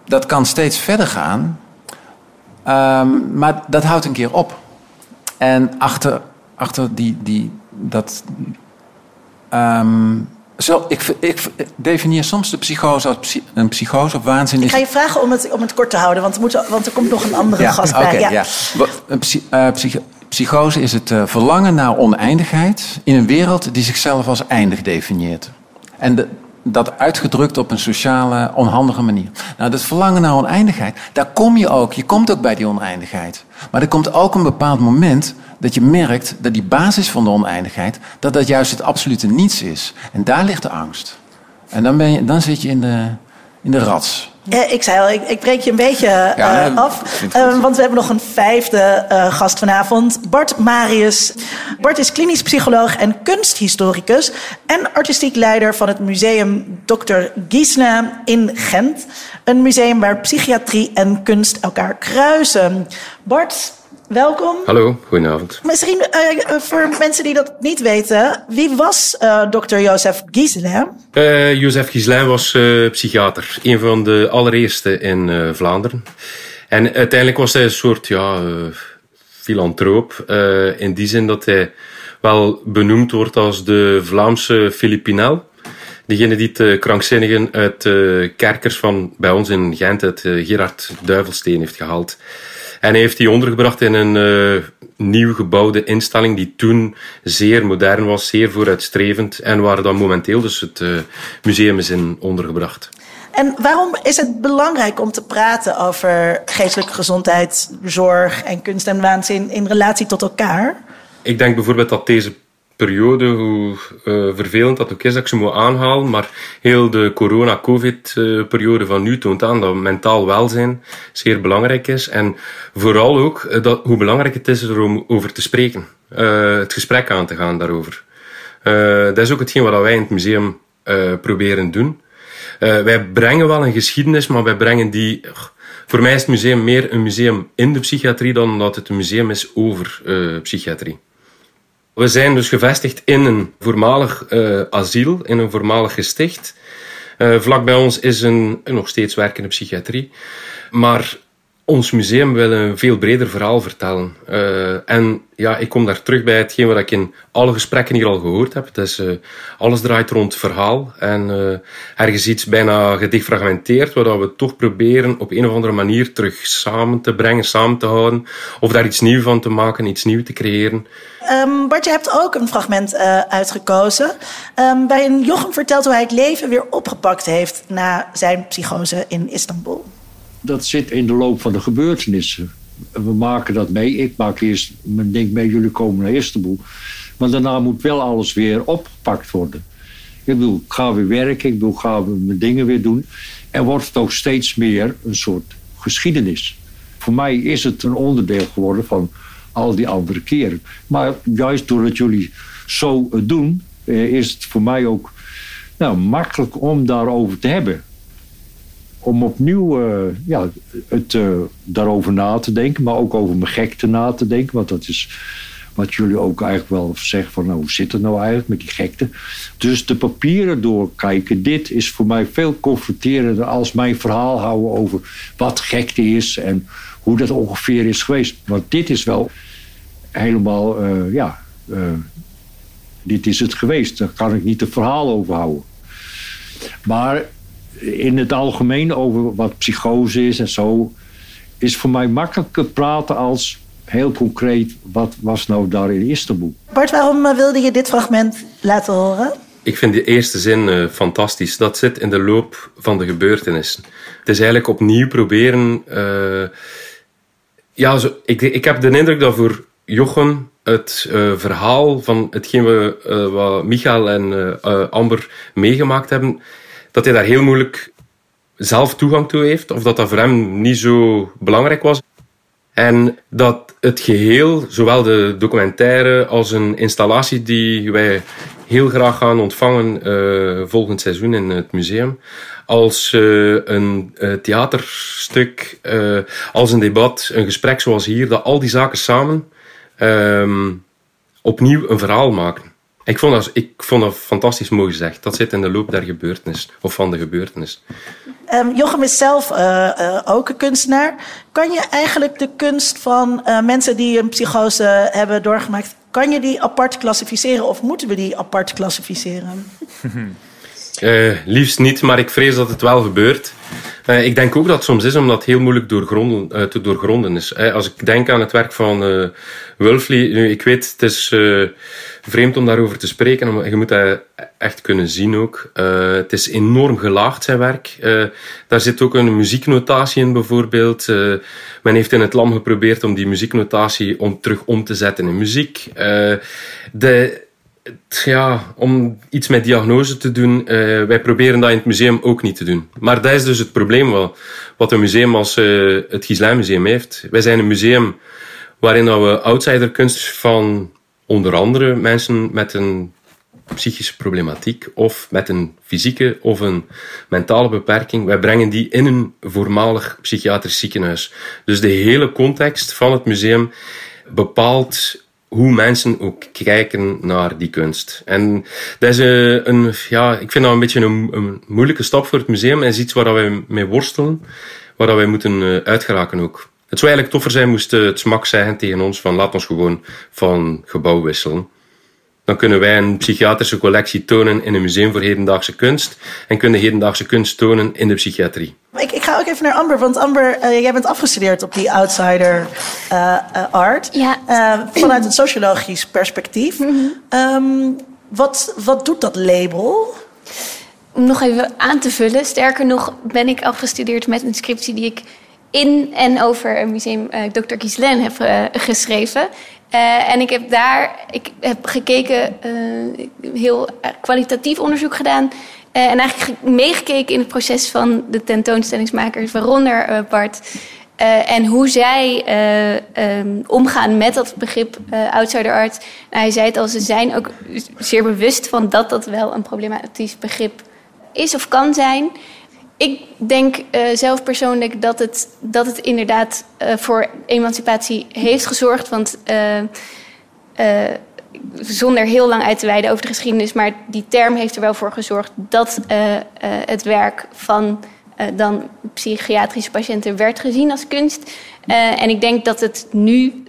dat kan steeds verder gaan. Um, maar dat houdt een keer op. En achter, achter die, die, dat. Um, zo, ik, ik, definieer soms de psychose als een psychose of waanzin. Ik ga je vragen om het, om het kort te houden, want er, moet, want er komt nog een andere gast bij. ja. ja. Een uh, psychose is het uh, verlangen naar oneindigheid in een wereld die zichzelf als eindig definieert. En de, dat uitgedrukt op een sociale, onhandige manier. Nou, dat verlangen naar oneindigheid, daar kom je ook. Je komt ook bij die oneindigheid. Maar er komt ook een bepaald moment dat je merkt dat die basis van de oneindigheid, dat dat juist het absolute niets is. En daar ligt de angst. En dan, ben je, dan zit je in de, in de rats. Ja, ik zei al, ik, ik breek je een beetje uh, af. Uh, want we hebben nog een vijfde uh, gast vanavond. Bart Marius. Bart is klinisch psycholoog en kunsthistoricus. En artistiek leider van het museum Dr. Giesna in Gent. Een museum waar psychiatrie en kunst elkaar kruisen. Bart, welkom. Hallo, goedenavond. Misschien uh, voor mensen die dat niet weten, wie was uh, dokter Jozef Gieselin? Uh, Jozef Gieselin was psychiater, een van de allereerste in Vlaanderen. En uiteindelijk was hij een soort ja, filantroop, in die zin dat hij wel benoemd wordt als de Vlaamse Filipinel. Degene die de krankzinnigen uit kerkers van bij ons in Gent, uit Gerard Duivelsteen, heeft gehaald. En hij heeft die ondergebracht in een uh, nieuw gebouwde instelling die toen zeer modern was, zeer vooruitstrevend en waar dan momenteel dus het uh, museum is in ondergebracht. En waarom is het belangrijk om te praten over geestelijke gezondheid, zorg en kunst en waanzin in relatie tot elkaar? Ik denk bijvoorbeeld dat deze periode, hoe uh, vervelend dat ook is dat ik ze moet aanhalen, maar heel de corona-covid-periode van nu toont aan dat mentaal welzijn zeer belangrijk is. En vooral ook uh, dat, hoe belangrijk het is er om over te spreken, het gesprek aan te gaan daarover. dat is ook hetgeen wat wij in het museum proberen doen. wij brengen wel een geschiedenis, maar wij brengen die... Voor mij is het museum meer een museum in de psychiatrie dan dat het een museum is over psychiatrie. We zijn dus gevestigd in een voormalig uh, asiel, in een voormalig gesticht. Uh, vlak bij ons is een, een nog steeds werkende psychiatrie. Maar ons museum wil een veel breder verhaal vertellen. Uh, en ja, ik kom daar terug bij hetgeen wat ik in alle gesprekken hier al gehoord heb. Dus, uh, alles draait rond verhaal. En uh, ergens iets bijna gedefragmenteerd, waar we toch proberen op een of andere manier terug samen te brengen, samen te houden. Of daar iets nieuws van te maken, iets nieuws te creëren. Um, Bart, je hebt ook een fragment uitgekozen. Um, waarin Jochem vertelt hoe hij het leven weer opgepakt heeft na zijn psychose in Istanbul dat zit in de loop van de gebeurtenissen. We maken dat mee. Ik maak eerst mijn ding mee, jullie komen naar Istanbul. Maar daarna moet wel alles weer opgepakt worden. Ik bedoel, ik ga weer werken, ik bedoel, ga mijn dingen weer doen. En wordt het ook steeds meer een soort geschiedenis. Voor mij is het een onderdeel geworden van al die andere keren. Maar juist doordat jullie zo doen, eh, is het voor mij ook nou, makkelijk om daarover te hebben. Om opnieuw uh, ja, het, uh, daarover na te denken, maar ook over mijn gekte na te denken. Want dat is wat jullie ook eigenlijk wel zeggen van nou, hoe zit het nou eigenlijk met die gekte. Dus de papieren doorkijken, dit is voor mij veel confronterender als mijn verhaal houden over wat gekte is en hoe dat ongeveer is geweest. Want dit is wel helemaal, uh, ja, dit is het geweest. Daar kan ik niet een verhaal over houden. Maar in het algemeen over wat psychose is en zo, is voor mij makkelijker praten als heel concreet, wat was nou daar in Istanbul? Bart, waarom eh, wilde je dit fragment laten horen? Ik vind die eerste zin uh, fantastisch. Dat zit in de loop van de gebeurtenissen. Het is eigenlijk opnieuw proberen. Uh, ja, zo, ik, ik heb de indruk dat voor Jochem het uh, verhaal van hetgeen we, wat Michael en Amber meegemaakt hebben, dat hij daar heel moeilijk zelf toegang toe heeft. Of dat dat voor hem niet zo belangrijk was. En dat het geheel, zowel de documentaire als een installatie die wij heel graag gaan ontvangen uh, volgend seizoen in het museum, als uh, een uh, theaterstuk, als een debat, een gesprek zoals hier, dat al die zaken samen um, opnieuw een verhaal maken. Ik vond, dat, ik vond dat fantastisch mooi gezegd. Dat zit in de loop der gebeurtenis, of van de gebeurtenis. Um, Jochem is zelf uh, uh, ook een kunstenaar. Kan je eigenlijk de kunst van uh, mensen die een psychose hebben doorgemaakt, kan je die apart klassificeren of moeten we die apart klassificeren? *laughs* liefst niet, maar ik vrees dat het wel gebeurt. ik denk ook dat het soms is omdat het heel moeilijk doorgronden, te doorgronden is. als ik denk aan het werk van Wulfly, nu, ik weet, het is vreemd om daarover te spreken. Je moet dat echt kunnen zien ook. Uh, het is enorm gelaagd, zijn werk. Uh, daar zit ook een muzieknotatie in bijvoorbeeld. Uh, men heeft in het lam geprobeerd om die muzieknotatie om, terug om te zetten in muziek. de, ja, om iets met diagnose te doen, wij proberen dat in het museum ook niet te doen. Maar dat is dus het probleem wat, wat een museum als het Gislijn Museum heeft. Wij zijn een museum waarin we outsiderkunst van onder andere mensen met een psychische problematiek of met een fysieke of een mentale beperking. Wij brengen die in een voormalig psychiatrisch ziekenhuis. Dus de hele context van het museum bepaalt hoe mensen ook kijken naar die kunst. En dat is een, een ja, ik vind dat een beetje een, een, moeilijke stap voor het museum en is iets waar wij mee worstelen, waar wij moeten eh, uitgeraken ook. Het zou eigenlijk toffer zijn moest het smak zeggen tegen ons van laat ons gewoon van gebouw wisselen. Dan kunnen wij een psychiatrische collectie tonen in een museum voor hedendaagse kunst. En kunnen hedendaagse kunst tonen in de psychiatrie. Ik, ik ga ook even naar Amber, want Amber, uh, jij bent afgestudeerd op die outsider uh, uh, art. Ja. vanuit een sociologisch perspectief. Mm -hmm. um, wat, wat doet dat label? Om nog even aan te vullen. Sterker nog ben ik afgestudeerd met een scriptie die ik in en over een museum uh, Dr. Gislaine heb uh, geschreven. Uh, en ik heb daar ik heb gekeken, heel kwalitatief onderzoek gedaan. en eigenlijk meegekeken in het proces van de tentoonstellingsmakers, waaronder Bart. en hoe zij um, omgaan met dat begrip outsider art. Nou, hij zei het al, ze zijn ook zeer bewust van dat dat wel een problematisch begrip is of kan zijn. Ik denk uh, zelf persoonlijk dat het, dat het inderdaad uh, voor emancipatie heeft gezorgd. Want uh, zonder heel lang uit te wijden over de geschiedenis, maar die term heeft er wel voor gezorgd dat het werk van dan psychiatrische patiënten werd gezien als kunst. en ik denk dat het nu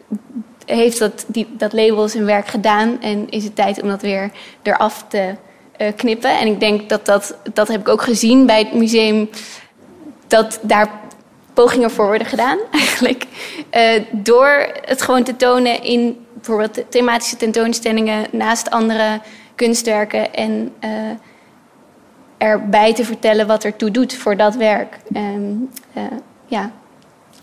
heeft dat, die, dat label zijn werk gedaan en is het tijd om dat weer eraf te knippen. En ik denk dat dat, dat heb ik ook gezien bij het museum, dat daar pogingen voor worden gedaan, *laughs* eigenlijk. Uh, door het gewoon te tonen in bijvoorbeeld thematische tentoonstellingen naast andere kunstwerken en uh, erbij te vertellen wat ertoe doet voor dat werk. Um, ja.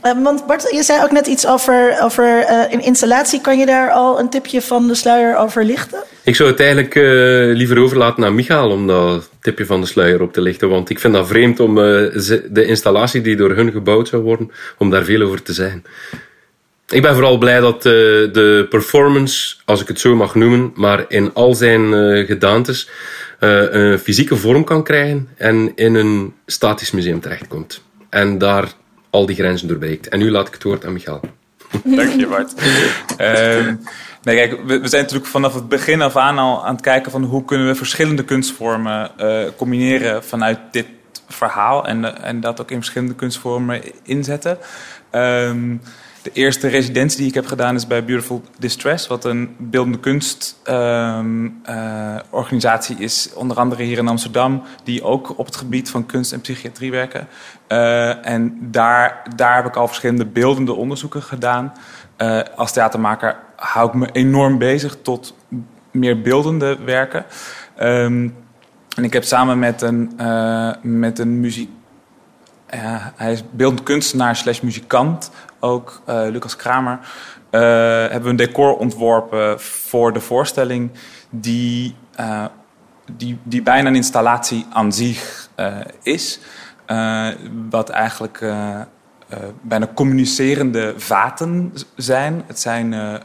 Uh, want Bart, je zei ook net iets over, over een installatie. Kan je daar al een tipje van de sluier over lichten? Ik zou het eigenlijk uh, liever overlaten aan Michael om dat tipje van de sluier op te lichten. Want ik vind dat vreemd om de installatie die door hun gebouwd zou worden, om daar veel over te zeggen. Ik ben vooral blij dat de performance, als ik het zo mag noemen, maar in al zijn gedaantes een fysieke vorm kan krijgen en in een statisch museum terechtkomt. En daar al die grenzen doorbreekt. En nu laat ik het woord aan Michael. Dank je, Bart. um, nee, kijk, we, we, zijn natuurlijk vanaf het begin af aan al aan het kijken van hoe kunnen we verschillende kunstvormen uh, combineren vanuit dit verhaal en, en dat ook in verschillende kunstvormen inzetten. Um, de eerste residentie die ik heb gedaan is bij Beautiful Distress, wat een beeldende kunstorganisatie ehm, uh, is, onder andere hier in Amsterdam, die ook op het gebied van kunst en psychiatrie werken. Uh, en daar, daar heb ik al verschillende beeldende onderzoeken gedaan. Uh, als theatermaker hou ik me enorm bezig tot meer beeldende werken. Um, en ik heb samen met een, met een muziek ja, hij is beeldend kunstenaar slash muzikant, ook uh, Lucas Kramer. Uh, hebben we een decor ontworpen voor de voorstelling die, uh, die, die bijna een installatie aan zich is. wat eigenlijk bijna communicerende vaten zijn. Het zijn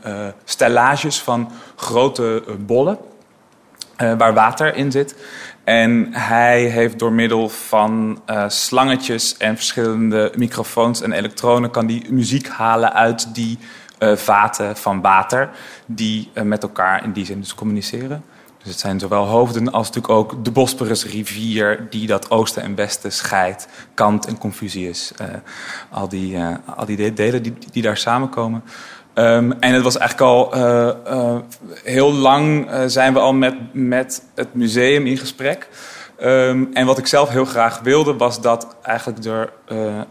stellages van grote bollen waar water in zit. En hij heeft door middel van uh, slangetjes en verschillende microfoons en elektronen... kan die muziek halen uit die uh, vaten van water... die uh, met elkaar in die zin dus communiceren. Dus het zijn zowel hoofden als natuurlijk ook de Bosporusrivier... die dat oosten en westen scheidt. Kant en Confucius. al, die, al die delen die, die daar samenkomen... Um, en het was eigenlijk al uh, uh, heel lang uh, zijn we al met, met het museum in gesprek. Um, en wat ik zelf heel graag wilde was dat eigenlijk er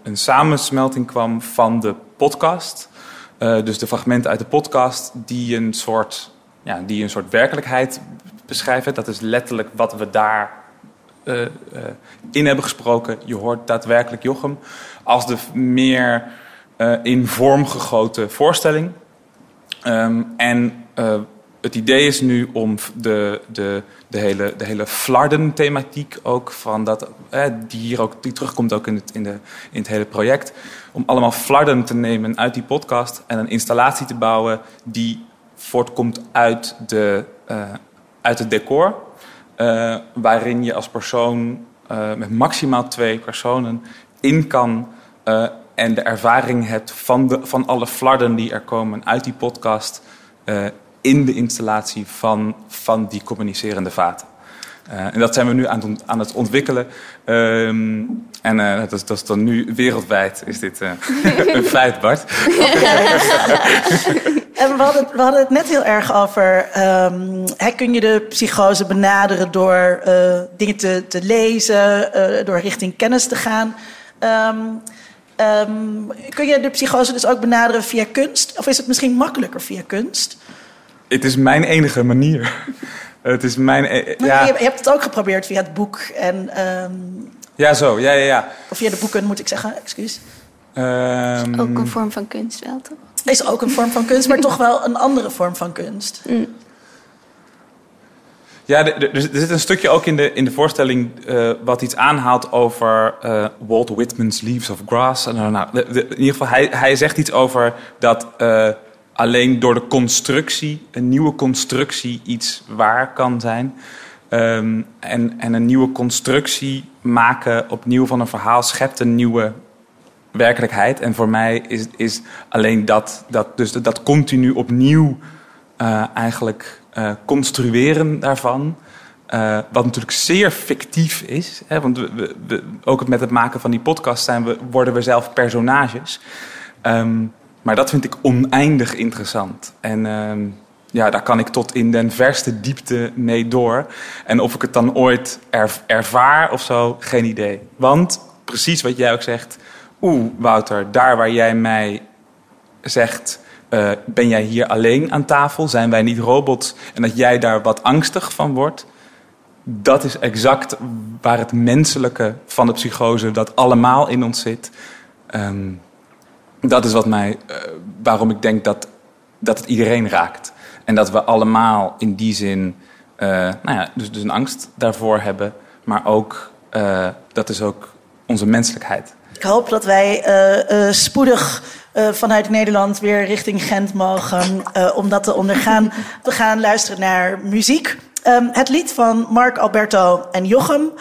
een samensmelting kwam van de podcast. dus de fragmenten uit de podcast die een soort, ja, die een soort werkelijkheid beschrijven. Dat is letterlijk wat we daar in hebben gesproken. Je hoort daadwerkelijk Jochem. Als de meer in vorm gegoten voorstelling. Um, en uh, het idee is nu om de, de, de hele, de hele flarden-thematiek ook van dat, eh, die hier ook die terugkomt ook in het, in, de, in het hele project, om allemaal flarden te nemen uit die podcast en een installatie te bouwen die voortkomt uit, de, uit het decor, waarin je als persoon met maximaal twee personen in kan en de ervaring hebt van, de, van alle flarden die er komen uit die podcast uh, in de installatie van, van die communicerende vaten. Uh, en dat zijn we nu aan, aan het ontwikkelen. Um, en uh, dat, is, dat, is, dan nu wereldwijd is dit *laughs* een feit, Bart. *laughs* en we hadden, we hadden het net heel erg over... Um, hè, kun je de psychose benaderen door dingen te, te lezen... door richting kennis te gaan... Um, Um, kun je de psychose dus ook benaderen via kunst? Of is het misschien makkelijker via kunst? Het is mijn enige manier. *laughs* het is mijn. E ja. Je, hebt het ook geprobeerd via het boek en. Um, ja, zo, ja, ja, ja. Of via de boeken, moet ik zeggen, excuus. Um, is ook een vorm van kunst, wel toch? Is ook een vorm van kunst, maar toch wel een andere vorm van kunst. Mm. Ja, er, er, zit een stukje ook in de, in de voorstelling uh, wat iets aanhaalt over uh, Walt Whitman's Leaves of Grass. Nou, nou, de, de, in ieder geval, hij, hij zegt iets over dat alleen door de constructie, een nieuwe constructie, iets waar kan zijn. Um, en, en een nieuwe constructie maken opnieuw van een verhaal schept een nieuwe werkelijkheid. En voor mij is, is alleen dat, dat, dus dat continu opnieuw eigenlijk uh, construeren daarvan. Uh, wat natuurlijk zeer fictief is. Hè, want we, ook met het maken van die podcast zijn we, worden we zelf personages. Um, maar dat vind ik oneindig interessant. En um, ja, daar kan ik tot in den verste diepte mee door. En of ik het dan ooit er, ervaar of zo, geen idee. Want precies wat jij ook zegt. Oeh, Wouter, daar waar jij mij zegt uh, ben jij hier alleen aan tafel? Zijn wij niet robots? En dat jij daar wat angstig van wordt. Dat is exact waar het menselijke van de psychose, dat allemaal in ons zit. Um, dat is wat mij, eh, waarom ik denk dat, dat het iedereen raakt. En dat we allemaal in die zin, eh, nou ja, dus, dus een angst daarvoor hebben. Maar ook, eh, dat is ook onze menselijkheid. Ik hoop dat wij eh, eh, spoedig eh, vanuit Nederland weer richting Gent mogen eh, om dat te ondergaan. We gaan luisteren naar muziek. Ehm, het lied van Mark Alberto en Jochem.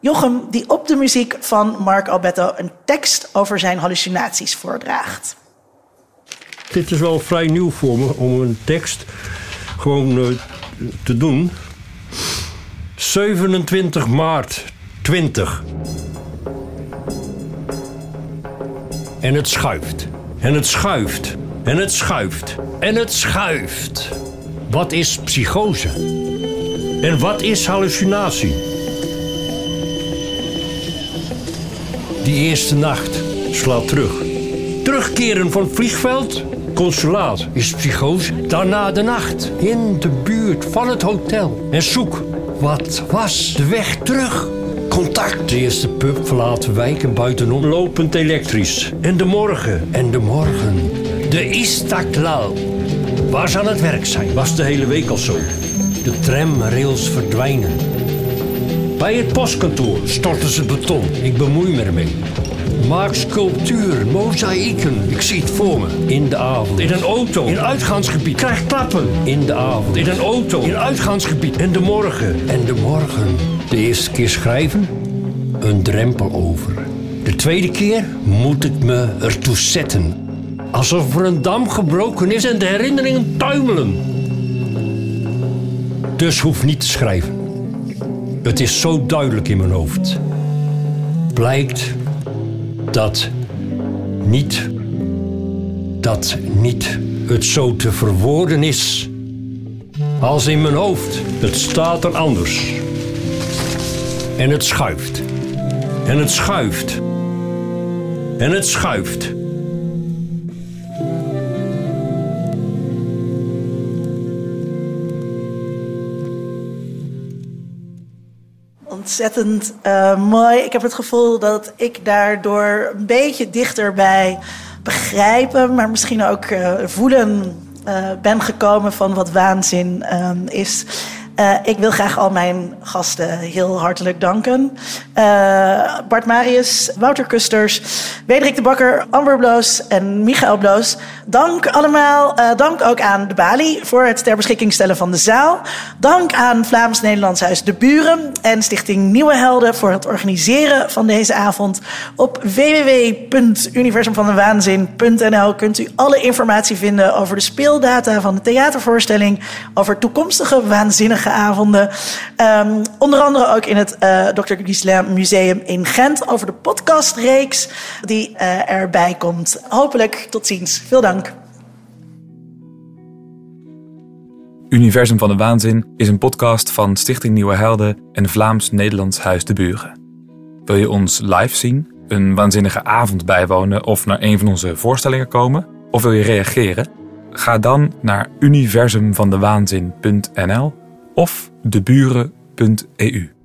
Jochem die op de muziek van Mark Alberto een tekst over zijn hallucinaties voordraagt. Dit is wel vrij nieuw voor me om een tekst gewoon eh, te doen. 27 maart 20. En het schuift. En het schuift. En het schuift. En het schuift. Wat is psychose? En wat is hallucinatie? Die eerste nacht slaat terug. Terugkeren van vliegveld, consulaat, is psychose. Daarna de nacht, in de buurt van het hotel. En zoek, wat was de weg terug? Contact. De eerste pub verlaten wijk en buitenom lopend elektrisch. En de morgen, en de morgen. De Istaklal. Waar ze aan het werk zijn, was de hele week al zo. De tramrails verdwijnen. Bij het postkantoor storten ze beton. Ik bemoei me ermee. Maak sculptuur, mozaïeken. Ik zie het voor me. In de avond. In een auto. In uitgaansgebied. Krijg klappen. In de avond. In een auto. In uitgaansgebied. En de morgen. En de morgen. De eerste keer schrijven. Een drempel over. De tweede keer moet ik me ertoe zetten. Alsof er een dam gebroken is en de herinneringen tuimelen. Dus hoef niet te schrijven. Het is zo duidelijk in mijn hoofd. Blijkt dat niet, dat niet het zo te verwoorden is als in mijn hoofd. Het staat er anders. En het schuift. En het schuift. En het schuift. Ontzettend eh, mooi. Ik heb het gevoel dat ik daardoor een beetje dichterbij begrijpen, maar misschien ook eh, voelen eh, ben gekomen van wat waanzin is. Eh, ik wil graag al mijn gasten heel hartelijk danken. Eh, Bart Marius, Wouter Kusters, Wederik de Bakker, Amber Bloos en Michael Bloos. Dank allemaal. Eh, dank ook aan de Bali voor het ter beschikking stellen van de zaal. Dank aan Vlaams-Nederlands Huis De Buren en Stichting Nieuwe Helden voor het organiseren van deze avond. Op www.universumvandewaanzin.nl kunt u alle informatie vinden over de speeldata van de theatervoorstelling, over toekomstige waanzinnige avonden. Ehm, onder andere ook in het eh Dr. Gislain Museum in Gent over de podcastreeks die eh, erbij komt. Hopelijk tot ziens. Veel dank. Universum van de Waanzin is een podcast van Stichting Nieuwe Helden en Vlaams-Nederlands Huis de Buren. Wil je ons live zien, een waanzinnige avond bijwonen of naar een van onze voorstellingen komen? Of wil je reageren? Ga dan naar universumvandewaanzin.nl of deburen.eu.